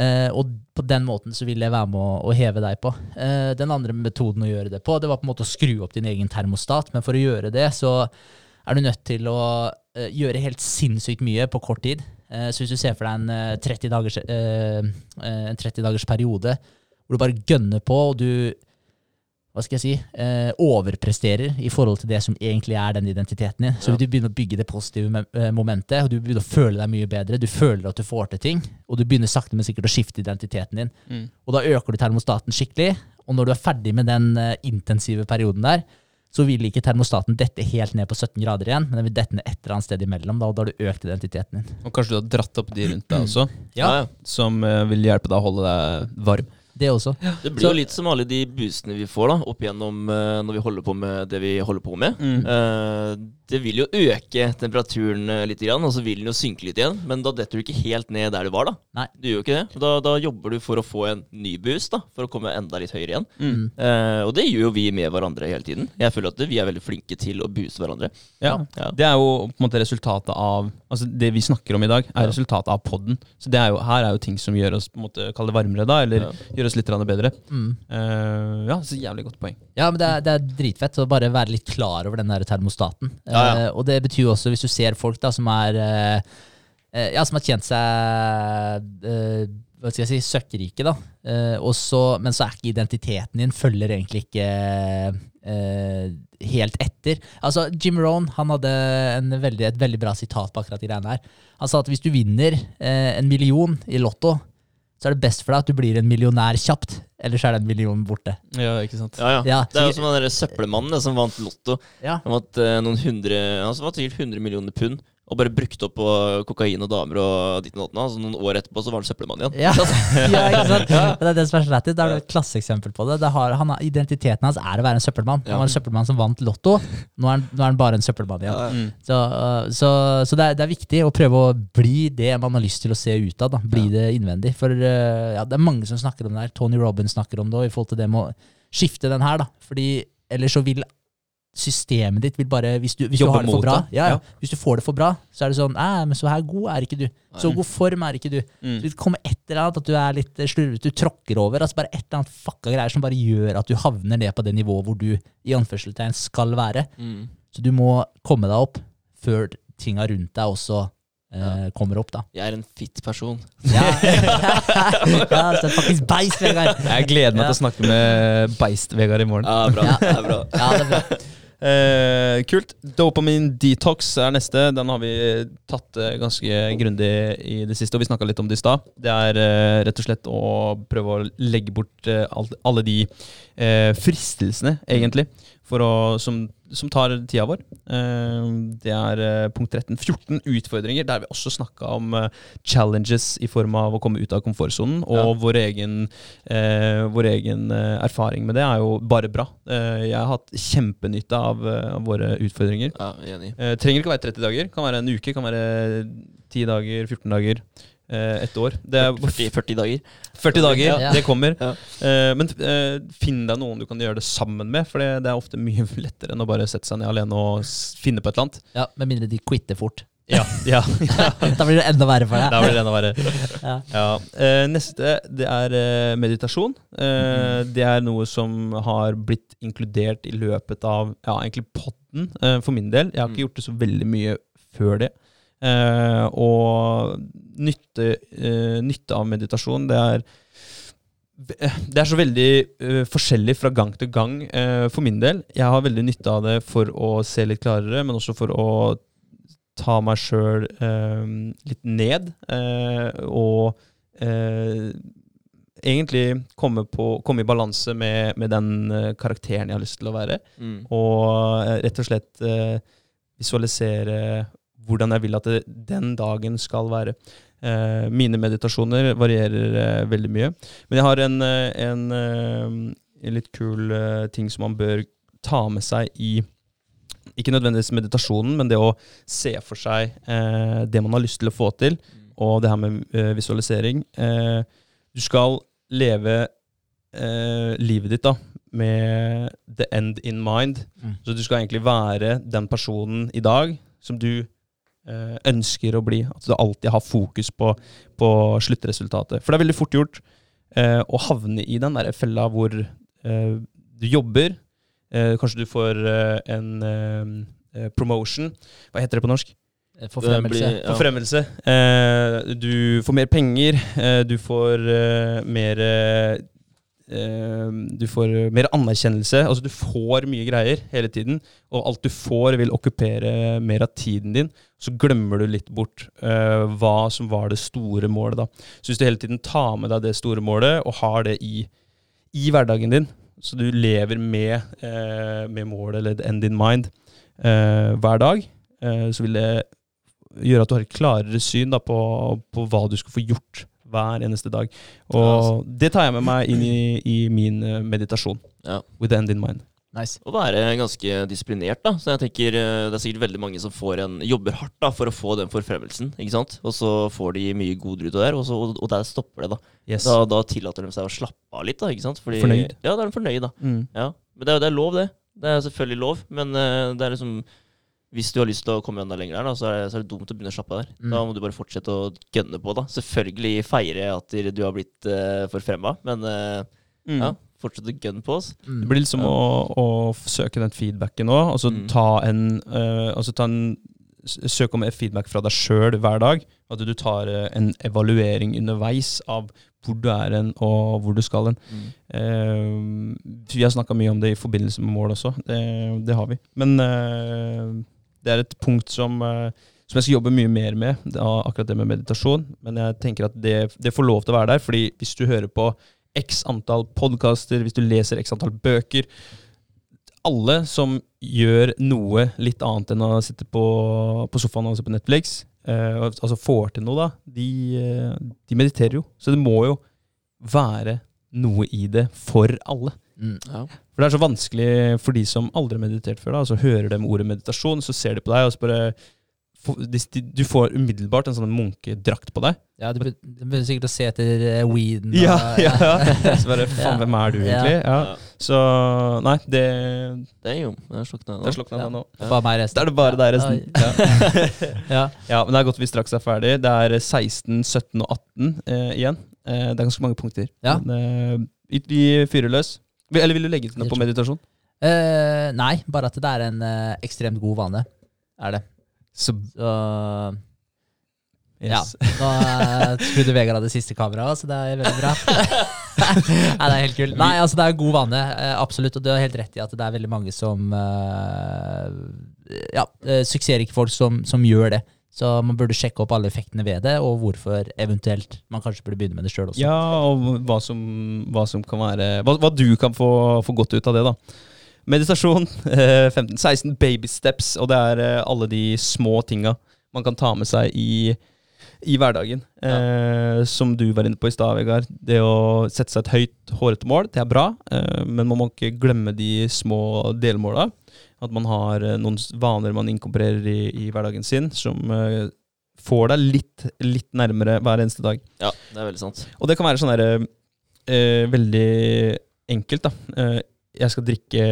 Uh, og på den måten så vil jeg være med å, å heve deg på. Uh, den andre metoden å gjøre det på, det var på en måte å skru opp din egen termostat. Men for å gjøre det, så er du nødt til å uh, gjøre helt sinnssykt mye på kort tid. Så hvis du ser for deg en eh, 30 dagers, en 30 dagers periode hvor du bare gønner på, og du hva skal jeg si, eh, overpresterer i forhold til det som egentlig er den identiteten din. Så Ja. vil du begynne å bygge det positive eh, momentet, og du begynner å føle deg mye bedre. Du føler at du får til ting, og du begynner sakte, men sikkert å skifte identiteten din. Mm. Og da øker du termostaten skikkelig, og når du er ferdig med den eh, intensive perioden der, så vil ikke termostaten dette helt ned på 17 grader igjen, men den vil dette ned et eller annet sted imellom, da, og da har du økt identiteten din. Og kanskje du har dratt opp de rundt deg også, Ja, Ja, ja. som eh, vil hjelpe deg å holde deg varm. Det også. Det blir Så- jo litt som alle de boostene vi får da, opp igjennom eh, når vi holder på med det vi holder på med. Mm. Uh, det vil jo øke temperaturen eh, litt, grann, og så vil den jo synke litt igjen. Men da detter du ikke helt ned der du var. da. Nei. Du gjør jo ikke det. Da, da jobber du for å få en ny boost, da, for å komme enda litt høyere igjen. Mm. Uh, og det gjør jo vi med hverandre hele tiden. Jeg føler at vi er veldig flinke til å booste hverandre. Ja. Ja. Det er jo på en måte resultatet av Altså Det vi snakker om i dag, er Ja. resultatet av podden. Så det er jo, her er jo ting som gjør oss på en måte kall det varmere, da, eller Ja. gjør oss litt grann bedre. Mm. Uh, ja, så jævlig godt poeng. Ja, men det er, det er dritfett å bare være litt klar over den der termostaten. Ja, ja. Uh, og det betyr jo også, hvis du ser folk da som er eh, Ja, som har tjent seg Hva skal jeg si søkkrike, da. Eh, og så- men så er ikke identiteten din følger egentlig ikke helt etter. Altså, Jim Rohn han hadde en veldig, et veldig bra sitat på akkurat de greiene her. Han sa at hvis du vinner eh, en million i Lotto, så er det best for deg at du blir en millionær kjapt. Ellers er den millionen borte. Ja, ikke sant. Ja, ja. Ja, det er jo som den der søppelmannen som vant Lotto. Ja. Han vant eh, noen hundre Han vant sikkert 100 millioner pund. Og bare brukte opp på kokain og damer og ditt og datt. Altså noen år etterpå så var han søppelmann igjen. Ja, <laughs> <laughs> ja ikke sant? ja. det er det som er så lættis. Da er det et klasseeksempel på det. det har, han, identiteten hans er å være en søppelmann. Han var en søppelmann som vant Lotto. Nå er han, nå er han bare en søppelmann igjen. Mm. Så, uh, så, så det, er, det er viktig å prøve å bli det man har lyst til å se ut av. Da. Bli det innvendig. For uh, ja, det er mange som snakker om det her. Tony Robbins snakker om det òg, i forhold til det med å skifte den her. da. Fordi ellers så vil systemet ditt vil bare Hvis du, hvis du har det for bra, det, ja, ja. Hvis du får det for bra, så er det sånn Æ, men så her god er ikke du. Så god form er ikke du. Mm. Det kommer et eller annet at du er litt eh, slurvete, du tråkker over. altså Bare et eller annet fucka greier som bare gjør at du havner ned på det nivået hvor du i anførselstegn skal være. Mm. Så du må komme deg opp før tinga rundt deg også eh, kommer opp, da. Jeg er en fitt person. Ja, <laughs> ja så faktisk beist, Vegard. Jeg gleder meg Ja. til å snakke med Beist-Vegard i morgen. Ja, bra. Ja. Det er bra. Ja, det er bra. Eh, kult. Dopamin detox er neste. Den har vi tatt eh, ganske grundig i det siste, og vi snakka litt om det i stad. Det er eh, rett og slett å prøve å legge bort eh, alle de eh, fristelsene, egentlig, å, som, som tar tida vår. Eh, det er eh, punkt 13. 14 utfordringer, der vi også snakka om eh, challenges i form av å komme ut av komfortsonen, og Ja. vår egen, vår egen erfaring med det er jo bare bra. Jeg har hatt kjempenytte av, av våre utfordringer. Ja, trenger ikke å være 30 dager, kan være en uke, kan være 10 dager, 14 dager. Eh, Et år. Det er 40, 40 dager. 40 dager, Ja. det kommer. Ja. Eh, men eh, finn deg noen du kan gjøre det sammen med, for det, det er ofte mye <laughs> lettere enn å bare sette seg ned alene og finne på et eller annet. Ja, Med mindre de quitter fort. Ja, ja, <laughs> Da blir det enda verre for deg. Da blir det enda verre. <laughs> Ja. Ja. Eh, neste det er meditasjon. Eh, det er noe som har blitt inkludert i løpet av ja, egentlig podden, eh, for min del. Jeg har ikke Mm. gjort det så veldig mye før det. Eh, og nytte, eh, nytte av meditasjon, det er det er så veldig uh, forskjellig fra gang til gang uh, for min del. Jeg har veldig nytte av det for å se litt klarere, men også for å ta meg sjøl litt ned. eh, og eh, egentlig komme, på, komme i balanse med, med den eh, karakteren jeg har lyst til å være. Mm. Og eh, rett og slett eh, visualisere hvordan jeg vil at det, den dagen skal være. Eh, mine meditasjoner varierer eh, veldig mye. Men jeg har en, eh, en, eh, en litt kul eh, ting som man bør ta med seg i ikke nødvendigvis meditasjonen, men det å se for seg eh, det man har lyst til å få til, og det her med visualisering. Eh, du skal leve eh, livet ditt da, med the end in mind. Mm. Så du skal egentlig være den personen i dag som du ønsker å bli. At du alltid har fokus på, på sluttresultatet. For det er veldig fort gjort eh, å havne i den der fella hvor eh, du jobber. Eh, kanskje du får eh, en eh, promotion. Hva heter det på norsk? Forfremmelse. Blir- ja. Forfremmelse. Eh, du får mer penger. Eh, du får eh, mer eh, eh, Du får mer anerkjennelse. Altså, du får mye greier hele tiden. Og alt du får, vil okkupere mer av tiden din. Så glemmer du litt bort uh, hva som var det store målet. da. Så hvis du hele tiden tar med deg det store målet, og har det i, i hverdagen din, så du lever med, uh, med målet, eller the end in mind, uh, hver dag, så vil det gjøre at du har et klarere syn da, på, på hva du skal få gjort hver eneste dag. Og det tar jeg med meg inn i, i min eh, meditasjon. Ja. With the end in mind. Nice. Å være ganske disiplinert, da. Så jeg tenker eh, det er sikkert veldig mange som får en, jobber hardt da for å få den forfremmelsen. ikke sant? Og så får de mye goder ut av det, og, så, og, og der stopper det, da. Yes. da. Da tillater de seg å slappe av litt, da. ikke sant? Fordi, Fornøyd. Ja, da er de fornøyd, da. Mm. Ja. Men det er, det er lov, det. Det er selvfølgelig lov, men eh, det er liksom hvis du har lyst til å komme enda lenger der, da, så, er det, så er det dumt å begynne å slappe av der. Mm. Da må du bare fortsette å gønne på. da. Selvfølgelig feire at du har blitt uh, forfremma, men uh, Mm. ja, fortsette å gønne på oss. Mm. Det blir liksom å, å søke den feedbacken òg. Altså Mm. ta en, uh, altså ta en Søk om feedback fra deg sjøl hver dag. At du tar uh, en evaluering underveis av hvor du er hen, og hvor du skal hen. Uh, vi har snakka mye om det i forbindelse med mål også. Det, det har vi. Men eh, det er et punkt som, eh, som jeg skal jobbe mye mer med, akkurat det med meditasjon. Men jeg tenker at det, det får lov til å være der, fordi hvis du hører på x antall podkaster, hvis du leser x antall bøker Alle som gjør noe litt annet enn å sitte på, på sofaen og se på Netflix, eh, altså får til noe, da, de, eh, de mediterer jo. Så det må jo være noe i det for alle. Mm. Ja. For det er så vanskelig for de som aldri har meditert før. da, Så hører de ordet meditasjon, så ser de på deg og så bare de- de- du får umiddelbart en sånn munkedrakt på deg. Ja, du, begynner sikkert å se etter eh, weeden. Ja, og- ja, ja. <laughs> Så bare, faen, hvem er du egentlig? Ja. Ja. Så nei, det Det er jo Det er slukna Der nå. slukna Ja. nå. Bare meg resten. Da er det bare deg resten. Ja. <laughs> Ja. ja, men det er godt vi straks er ferdig. Det er 16, 17 og 18 eh, igjen. Eh, det er ganske mange punkter. Ja. Men, eh, vi fyrer løs. Eller vil du legge til noe på meditasjon? Uh, nei, bare at det er en uh, ekstremt god vane. Er det. Så Så yes. Nå uh, skrudde Vegard av det siste kameraet, så det er veldig bra. <laughs> Nei, det er helt kult. Nei, altså det er en god vane, uh, absolutt. Og du har helt rett i at det er veldig mange som eh, Ja, suksessrike folk som, som gjør det. Så man burde sjekke opp alle effektene ved det, og hvorfor eventuelt man kanskje burde begynne med det sjøl også. Ja, og hva som, hva som kan være Hva, hva du kan få, få godt ut av det, da. Meditasjon. <laughs> eh, 15, 16 baby steps, og det er eh, alle de små tinga man kan ta med seg i, i hverdagen. Eh, som du var inne på i stad, Vegard. Det å sette seg et høyt, hårete mål, det er bra, eh, men man må ikke glemme de små delmåla. At man har eh, noen vaner man inkorporerer i, i hverdagen sin, som eh, får deg litt, litt nærmere hver eneste dag. Ja, det er veldig sant. Og det kan være sånn derre eh, Veldig enkelt, da. Eh, jeg skal drikke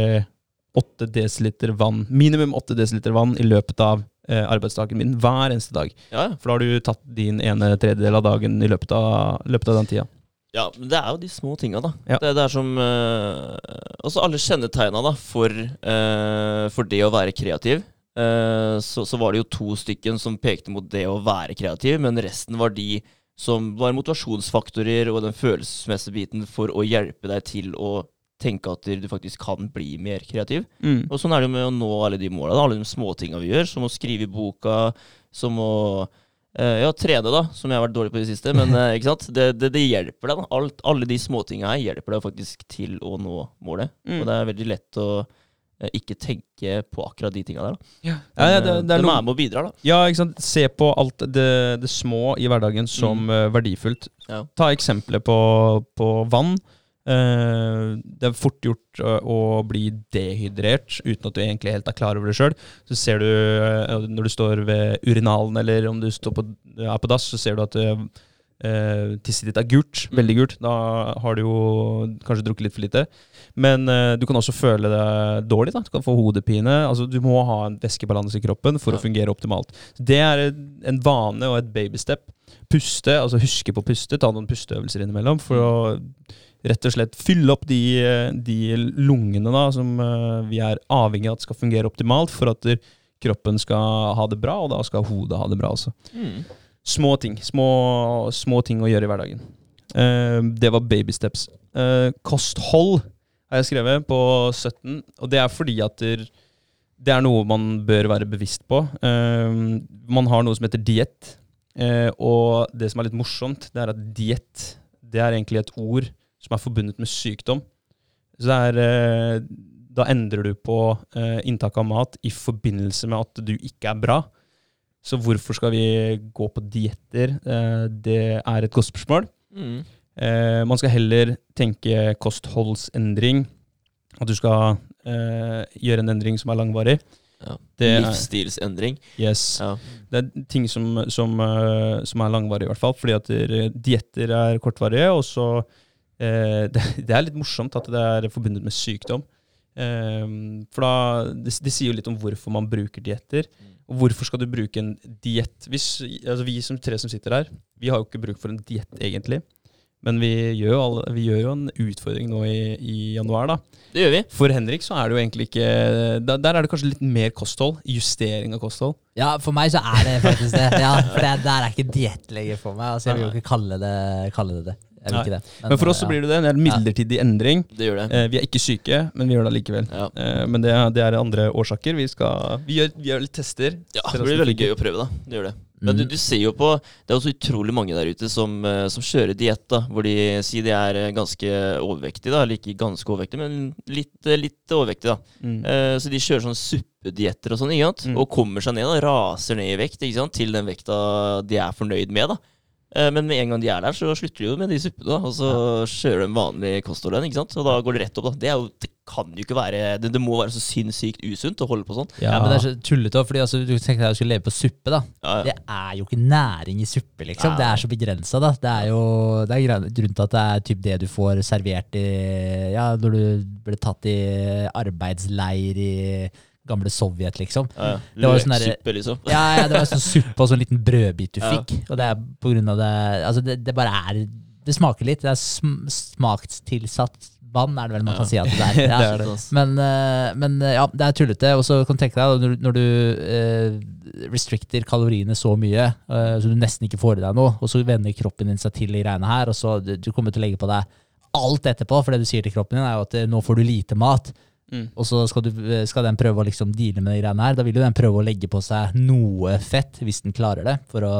8 dl vann, minimum 8 dl vann i løpet av eh, arbeidsdagen min hver eneste dag. Ja, ja. For da har du tatt din ene tredjedel av dagen i løpet av, løpet av den tida. Ja, men det er jo de små tinga, da. Ja. Det, det er som uh, Også alle kjennetegna da, for, uh, for det å være kreativ. Eh, så, så var det jo to stykken som pekte mot det å være kreativ, men resten var de som var motivasjonsfaktorer og den følelsesmessige biten for å hjelpe deg til å tenke at du faktisk kan bli mer kreativ. Mm. Og sånn er det jo med å nå alle de måla, alle de småtinga vi gjør, som å skrive i boka, som å ja, trene, da, som jeg har vært dårlig på i det siste. Men eh, ikke sant? Det, det, det hjelper deg. da. Alt, alle de småtinga her hjelper deg faktisk til å nå målet. Mm. Og det er veldig lett å eh, ikke tenke på akkurat de tinga der. da. Ja, ja, det, det er de noe med og bidrar, da. Ja, ikke sant. Se på alt det, det små i hverdagen som mm. verdifullt. Ja. Ta eksempler på, på vann. Eh, det er fort gjort å, bli dehydrert uten at du egentlig helt er klar over det sjøl. Så ser du eh, når du står ved urinalen eller om du står på, er på dass, så ser du at uh, tisset ditt er gult. Veldig gult. Da har du jo kanskje drukket litt for lite. Men uh, du kan også føle deg dårlig. Da. Du kan få hodepine. Altså, du må ha en væskebalanse i kroppen for Ja. å fungere optimalt. Det er en vane og et babystep. Puste, altså huske på å puste. Ta noen pusteøvelser innimellom for å rett og slett fylle opp de, de lungene da, som eh, vi er avhengig av at skal fungere optimalt for at kroppen skal ha det bra, og da skal hodet ha det bra også. Mm. Små ting. Små, små ting å gjøre i hverdagen. Uh, det var baby steps. Eh, kosthold har jeg skrevet på 17, og det er fordi at det er noe man bør være bevisst på. Uh, man har noe som heter diett, og det som er litt morsomt, det er at diett det er egentlig et ord som er forbundet med sykdom. Så det er, eh, da endrer du på eh, inntak av mat i forbindelse med at du ikke er bra. Så hvorfor skal vi gå på dietter? Eh, det er et godt spørsmål. Mm. Man skal heller tenke kostholdsendring. At du skal gjøre en endring som er langvarig. Ja. Det er- Livsstilsendring. Yes. Ja. Det er ting som, som, som er langvarige, i hvert fall. Fordi at dietter er kortvarige, og så det, <laughs> det er litt morsomt at det er forbundet med sykdom. Eh, for da det, det sier jo litt om hvorfor man bruker dietter. Og hvorfor skal du bruke en diett? Altså vi som tre som sitter her, vi har jo ikke bruk for en diett, egentlig. Men vi gjør, jo alle, vi gjør jo en utfordring nå i, i januar, da. Det gjør vi. For Henrik så er det jo egentlig ikke Der, der er det kanskje litt mer kosthold. Justering av kosthold. Ja, for meg så er det faktisk det. Ja, for det der er ikke diett lenger for meg. Altså, jeg vil jo ikke kalle det, kalle det det. Jeg vil Nei. ikke det. Men for oss så blir det det. Det er en midlertidig endring. Det gjør det. Eh, vi er ikke syke, men vi gjør det allikevel. Ja. Eh, men det, det er andre årsaker. Vi, skal, vi, gjør, vi gjør litt tester. Ja, det blir veldig gøy å prøve, da. Det gjør det. Men du, Mm. du ser jo på Det er også utrolig mange der ute som, eh, som kjører diett, da. Hvor de sier de er eh, ganske overvektige, da. Eller ikke ganske overvektige, men litt, eh, litt overvektige, da. Mm. Eh, så de kjører sånn suppedietter og sånn, ikke sant. Mm. Og kommer seg ned, da. Raser ned i vekt, ikke sant. Til den vekta de er fornøyd med, da. Eh, Men med en gang de er der, så slutter de jo med de suppene. Og så kjører de vanlig kosthold igjen. ikke sant? Og da går det rett opp. da. Det, er jo, det kan jo ikke være det, det må være så sinnssykt usunt å holde på sånn. Ja, men det er så tullete fordi altså, du tenkte deg å skulle leve på suppe, da. Ja, ja. Det er jo ikke næring i suppe, liksom. Det er så begrensa, da. Det er jo det er grunnen til at det er typ det du får servert i Ja, når du ble tatt i arbeidsleir i gamle Sovjet, liksom. Ja, ja. Det var sånn der- Løksuppe, liksom. Ja, ja, det var sånn suppe og sånn liten brødbit du Ja. fikk. Og det er på grunn av det Altså, det, det bare er Det smaker litt. Det er sm smakstilsatt vann, er det vel man Ja. kan si at det <laughs> er. Ja. Det er det. Men, eh, men eh, ja, det er tullete. Og så kan du tenke deg når, når du eh, restrikter kaloriene så mye, eh, så du nesten ikke får i deg noe, og så vender kroppen din seg til de greiene her, og så du, du kommer til å legge på deg alt etterpå, for det du sier til kroppen din, er jo at eh, nå får du lite mat. Mm. Og så skal, du, eh, skal den prøve å liksom deale med de greiene her. Da vil jo den prøve å legge på seg noe fett, hvis den klarer det, for å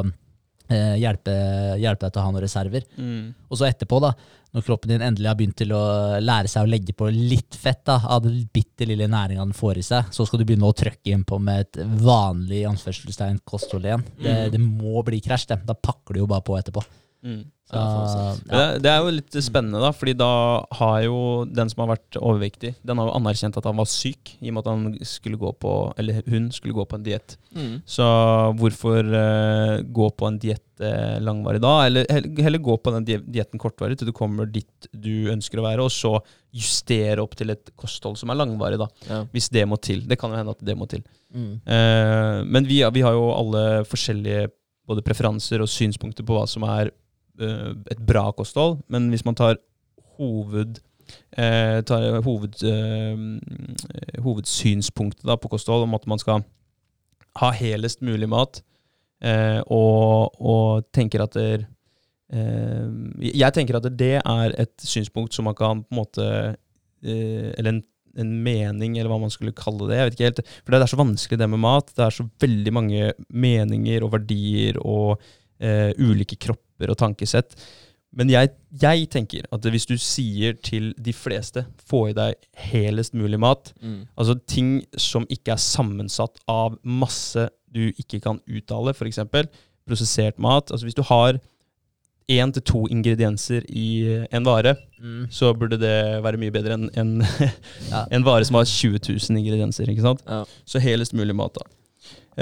eh, hjelpe, hjelpe deg til å ha noen reserver. Mm. Og så etterpå, da, når kroppen din endelig har begynt til å lære seg å legge på litt fett da, av den bitte lille næringa den får i seg, så skal du begynne å trøkke innpå med et vanlig anførselstegn kosthold igjen. Det, Mm. det må bli krasj, det. Da pakker du jo bare på etterpå. Mm. Så, Ja, sant. Men Det, det er jo litt spennende, da, fordi da har jo den som har vært overvektig, den har jo anerkjent at han var syk, i og med at han skulle gå på, eller hun skulle gå på en diett. Mm. Så hvorfor uh, gå på en diett uh, langvarig da? Eller heller, gå på den di- dietten kortvarig til du kommer dit du ønsker å være, og så justere opp til et kosthold som er langvarig, da. Ja. Hvis det må til. Det kan jo hende at det må til. mm. Uh, men vi, vi har jo alle forskjellige både preferanser og synspunkter på hva som er et bra kosthold. Men hvis man tar hoved, eh, tar hoved, eh, hovedsynspunktet da, på kosthold, om at man skal ha helest mulig mat, eh, og, og tenker at det, eh, Jeg tenker at det er et synspunkt som man kan på en måte eh, Eller en en mening, eller hva man skulle kalle det. jeg vet ikke helt. For det er så vanskelig det med mat. Det er så veldig mange meninger og verdier og eh, ulike kropper og tankesett. Men jeg, jeg tenker at hvis du sier til de fleste få i deg helest mulig mat, Mm. altså ting som ikke er sammensatt av masse du ikke kan uttale, f.eks. prosessert mat. Altså hvis du har én til to ingredienser i en vare, Mm. så burde det være mye bedre enn en, <laughs> Ja. en vare som har 20 000 ingredienser. ikke sant? Ja. Så helest mulig mat, da.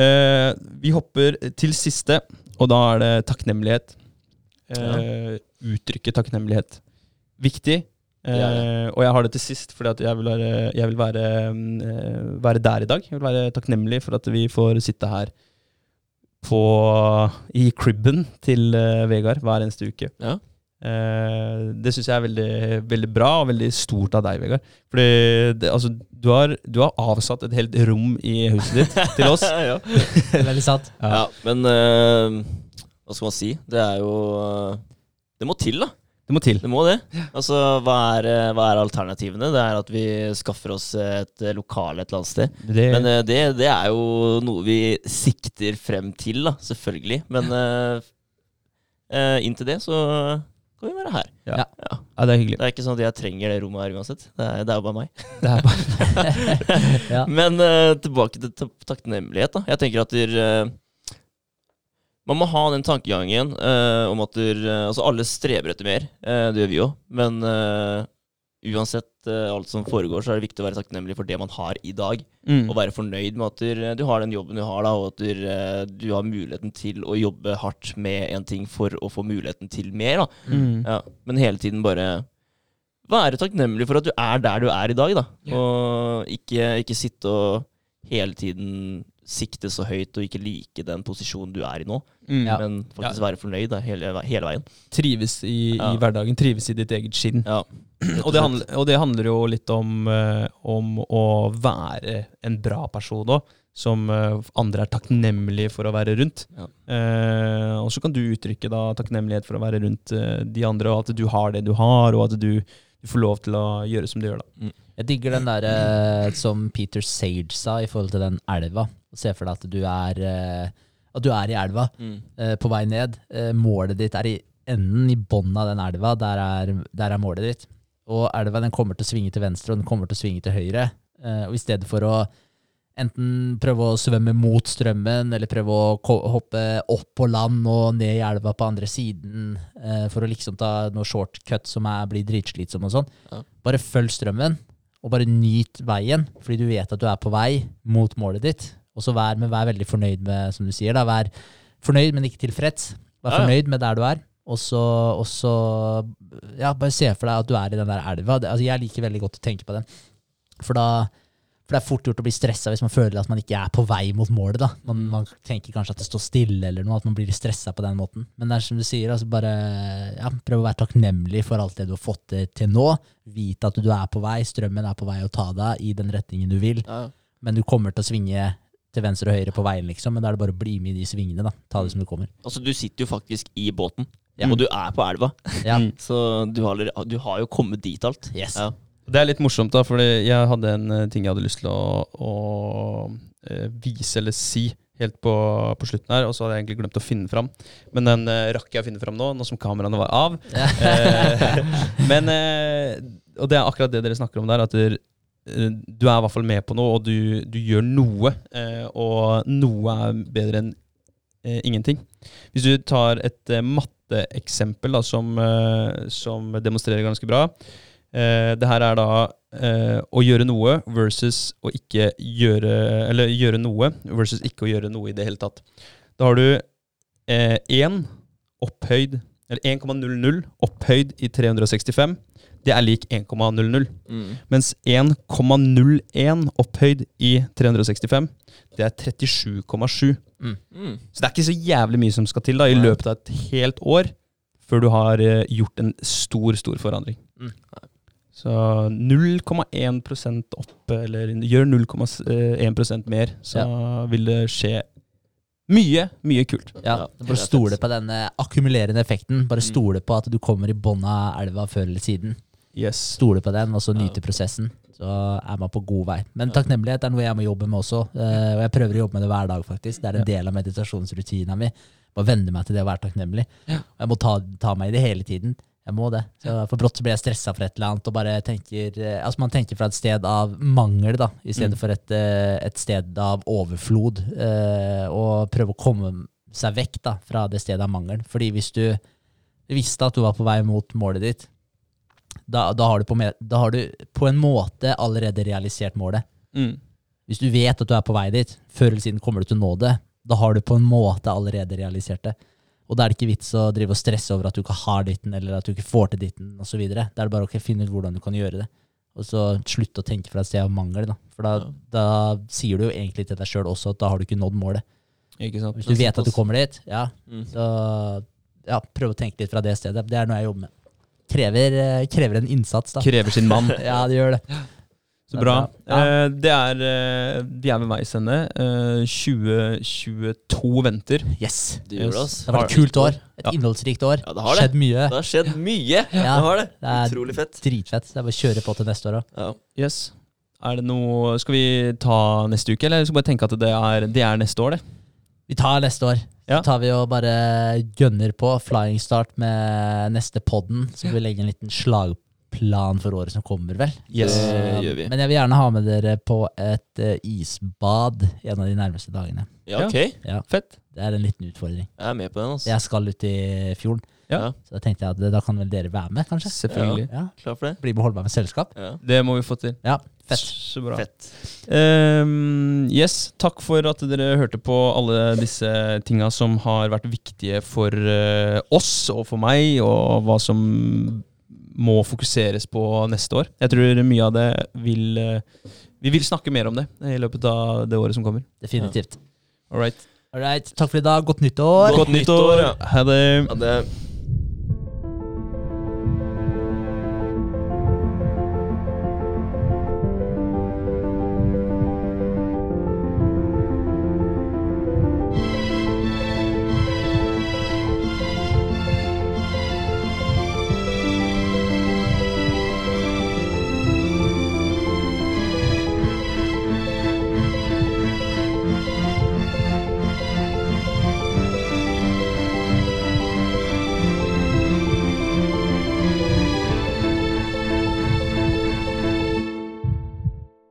Eh, vi hopper til siste, og da er det takknemlighet. Eh, Uttrykke takknemlighet. Viktig. Eh, Ja, Og jeg har det til sist, fordi at jeg vil, være, jeg vil være, eh, være der i dag. Jeg vil være takknemlig for at vi får sitte her på, i cribben til eh, Vegard hver eneste uke. Ja. Eh, det syns jeg er veldig, veldig bra og veldig stort av deg, Vegard. Fordi det, altså, du, har, du har avsatt et helt rom i huset ditt til oss. <laughs> ja. Veldig sant. ja, men eh, hva skal man si? Det er jo eh, Det må til, da. Det må til. Det må det. Altså, hva er, eh, hva er alternativene? Det er at vi skaffer oss et eh, lokale et eller annet sted. Det, Men det, det er jo noe vi sikter frem til, da, selvfølgelig. Men eh, inntil det så kan vi være her. ja. Ja. ja, det er hyggelig. Det er ikke sånn at jeg trenger det rommet her uansett. Det er, det er jo bare meg. <laughs> Det er bare, <laughs> <laughs> Ja. Men uh, tilbake til takknemlighet. da. Jeg tenker at der, eh, man må ha den tankegangen eh, om at der, eh, altså alle streber etter mer. Eh, det gjør vi jo. Men eh, uansett eh, alt som foregår, så er det viktig å være takknemlig for det man har i dag. mm. Og være fornøyd med at der, du har den jobben du har, da, og at der, eh, du har muligheten til å jobbe hardt med en ting for å få muligheten til mer. Da. Mm. Ja, men hele tiden bare være takknemlig for at du er der du er i dag, da. Og ikke, ikke sitte og hele tiden sikte så høyt og ikke like den posisjonen du er i nå, Mm. Ja. men faktisk være fornøyd da, hele, hele veien. Trives i, Ja. i hverdagen, trives i ditt eget skinn. Ja, <clears throat> Og det, handler, og det handler jo litt om, eh, om å være en bra person òg, som eh, andre er takknemlige for å være rundt. Ja. Eh, og så kan du uttrykke da takknemlighet for å være rundt eh, de andre, og at du har det du har, og at du, du får lov til å gjøre som du gjør. da. Jeg digger den der eh, som Peter Sage sa i forhold til den elva. Se for deg at du er, eh, at du er i elva mm. eh, på vei ned. Målet ditt er i enden, i bunnen av den elva. Der er, der er målet ditt. Og elva den kommer til å svinge til venstre, og den kommer til å svinge til høyre. Og i stedet for å enten prøve å svømme mot strømmen, eller prøve å hoppe opp på land og ned i elva på andre siden, for å liksom ta noe shortcut som er, blir dritslitsom og sånn. Ja. Bare følg strømmen, og bare nyt veien, fordi du vet at du er på vei mot målet ditt. Og så vær, vær veldig fornøyd med, som du sier, da, vær fornøyd, men ikke tilfreds. Vær fornøyd med der du er. Og så, og så ja, bare se for deg at du er i den der elva. Altså, jeg liker veldig godt å tenke på den. For da for det er fort gjort å bli stressa hvis man føler at man ikke er på vei mot målet. da. Man, man tenker kanskje at det står stille, eller noe, at man blir stressa på den måten. Men det er som du sier, altså bare ja, prøv å være takknemlig for alt det du har fått til nå. Vite at du er på vei, strømmen er på vei å ta deg i den retningen du vil. Ja. Men du kommer til å svinge til venstre og høyre på veien, liksom. Men da er det bare å bli med i de svingene. da. Ta det som det kommer. Altså, du sitter jo faktisk i båten, Ja. og du er på elva. Ja. Mm. <laughs> Så du har, du har jo kommet dit alt. Yes. Ja. Det er litt morsomt, da, fordi jeg hadde en eh, ting jeg hadde lyst til å, å eh, vise eller si helt på, på slutten her, og så hadde jeg egentlig glemt å finne fram. Men den eh, rakk jeg å finne fram nå, nå som kameraene var av. Eh, <laughs> men eh, Og det er akkurat det dere snakker om der, at der, eh, du er i hvert fall med på noe, og du, du gjør noe. Og noe er bedre enn ingenting. Hvis du tar et matteeksempel som, som demonstrerer ganske bra. Eh, det her er da eh, å gjøre noe versus å ikke gjøre Eller gjøre noe versus ikke å gjøre noe i det hele tatt. Da har du eh, 1 opphøyd Eller 1,00 opphøyd i 365. Det er lik 1,00. Mm. Mens 1,01 opphøyd i 365, det er 37,7. Mm. Så det er ikke så jævlig mye som skal til da i løpet av et helt år før du har eh, gjort en stor, stor forandring. Mm. Så 0,1% opp, eller gjør 0,1% mer, så vil det skje mye, mye kult. Ja, Ja, Bare stole på denne akkumulerende effekten. Bare Mm. stole på at du kommer i bånn av elva før eller siden. Yes. Stole på den, og så nyte prosessen. Så er man på god vei. Men takknemlighet er noe jeg må jobbe med også. eh, Og jeg prøver å jobbe med det hver dag, faktisk. Det er en del av meditasjonsrutina mi. Må venne meg til det å være takknemlig. Og Jeg må ta, ta meg i det hele tiden. Jeg må det. Så for brått så blir jeg stressa for et eller annet, og bare tenker eh, Altså man tenker fra et sted av mangel, da, i stedet Mm. for et, eh, et sted av overflod. eh, Og prøve å komme seg vekk da, fra det stedet av mangel. Fordi hvis du visste at du var på vei mot målet ditt, da, da, har du på, da har du på en måte allerede realisert målet. Mm. Hvis du vet at du er på vei dit, før eller siden kommer du til å nå det, da har du på en måte allerede realisert det. Og da er det ikke vits å drive og stresse over at du ikke har ditten, eller at du ikke får til ditten, osv. Da er det bare å finne ut hvordan du kan gjøre det. Og så slutte å tenke fra et sted av mangel, da. For da, Ja. da sier du jo egentlig til deg sjøl også at da har du ikke nådd målet. Ikke sant? Hvis du vet at du kommer dit, ja, Mm. så ja, prøv å tenke litt fra det stedet. Det er noe jeg jobber med. Krever, eh, krever en innsats, da. Krever sin mann. <laughs> Ja, det gjør det. <laughs> Så Det er bra. Ja. Eh, det er de Vi er ved veis ende. Eh, 2022 venter. Yes. Det, ass. Det har vært et kult år. Et Ja. innholdsrikt år. Ja, det har det. Skjedd mye. Det har skjedd mye. Ja, det har det. det er- Utrolig fett. Dritfett. Det er bare å kjøre på til neste år òg. Ja. Yes. Er det noe Skal vi ta neste uke, eller skal vi bare tenke at det er, det er neste år, det? Vi tar neste år. Ja. Så tar vi og bare gønner på flying start med neste podden. Så vi legger en liten slagplan for året som kommer, vel. Yes. Det gjør vi. Men jeg vil gjerne ha med dere på et uh, isbad en av de nærmeste dagene. Ja, ok. Ja, Fett. Det er en liten utfordring. Jeg er med på den, altså. Jeg skal ut i fjorden, Ja. så da tenkte jeg at da kan vel dere være med, kanskje? Selvfølgelig. Ja, Klar for det? Bli med og holde meg med selskap. Ja. Det må vi få til. Ja, fett. Så bra. Fett. Um, yes, takk for at dere hørte på alle disse tinga som har vært viktige for uh, oss og for meg, og hva som må fokuseres på neste år. Jeg tror mye av det vil eh, Vi vil snakke mer om det i løpet av det året som kommer. Definitivt. All right. All right. Takk for i dag. Godt nyttår. Godt nyttår! Ha det! Ha det.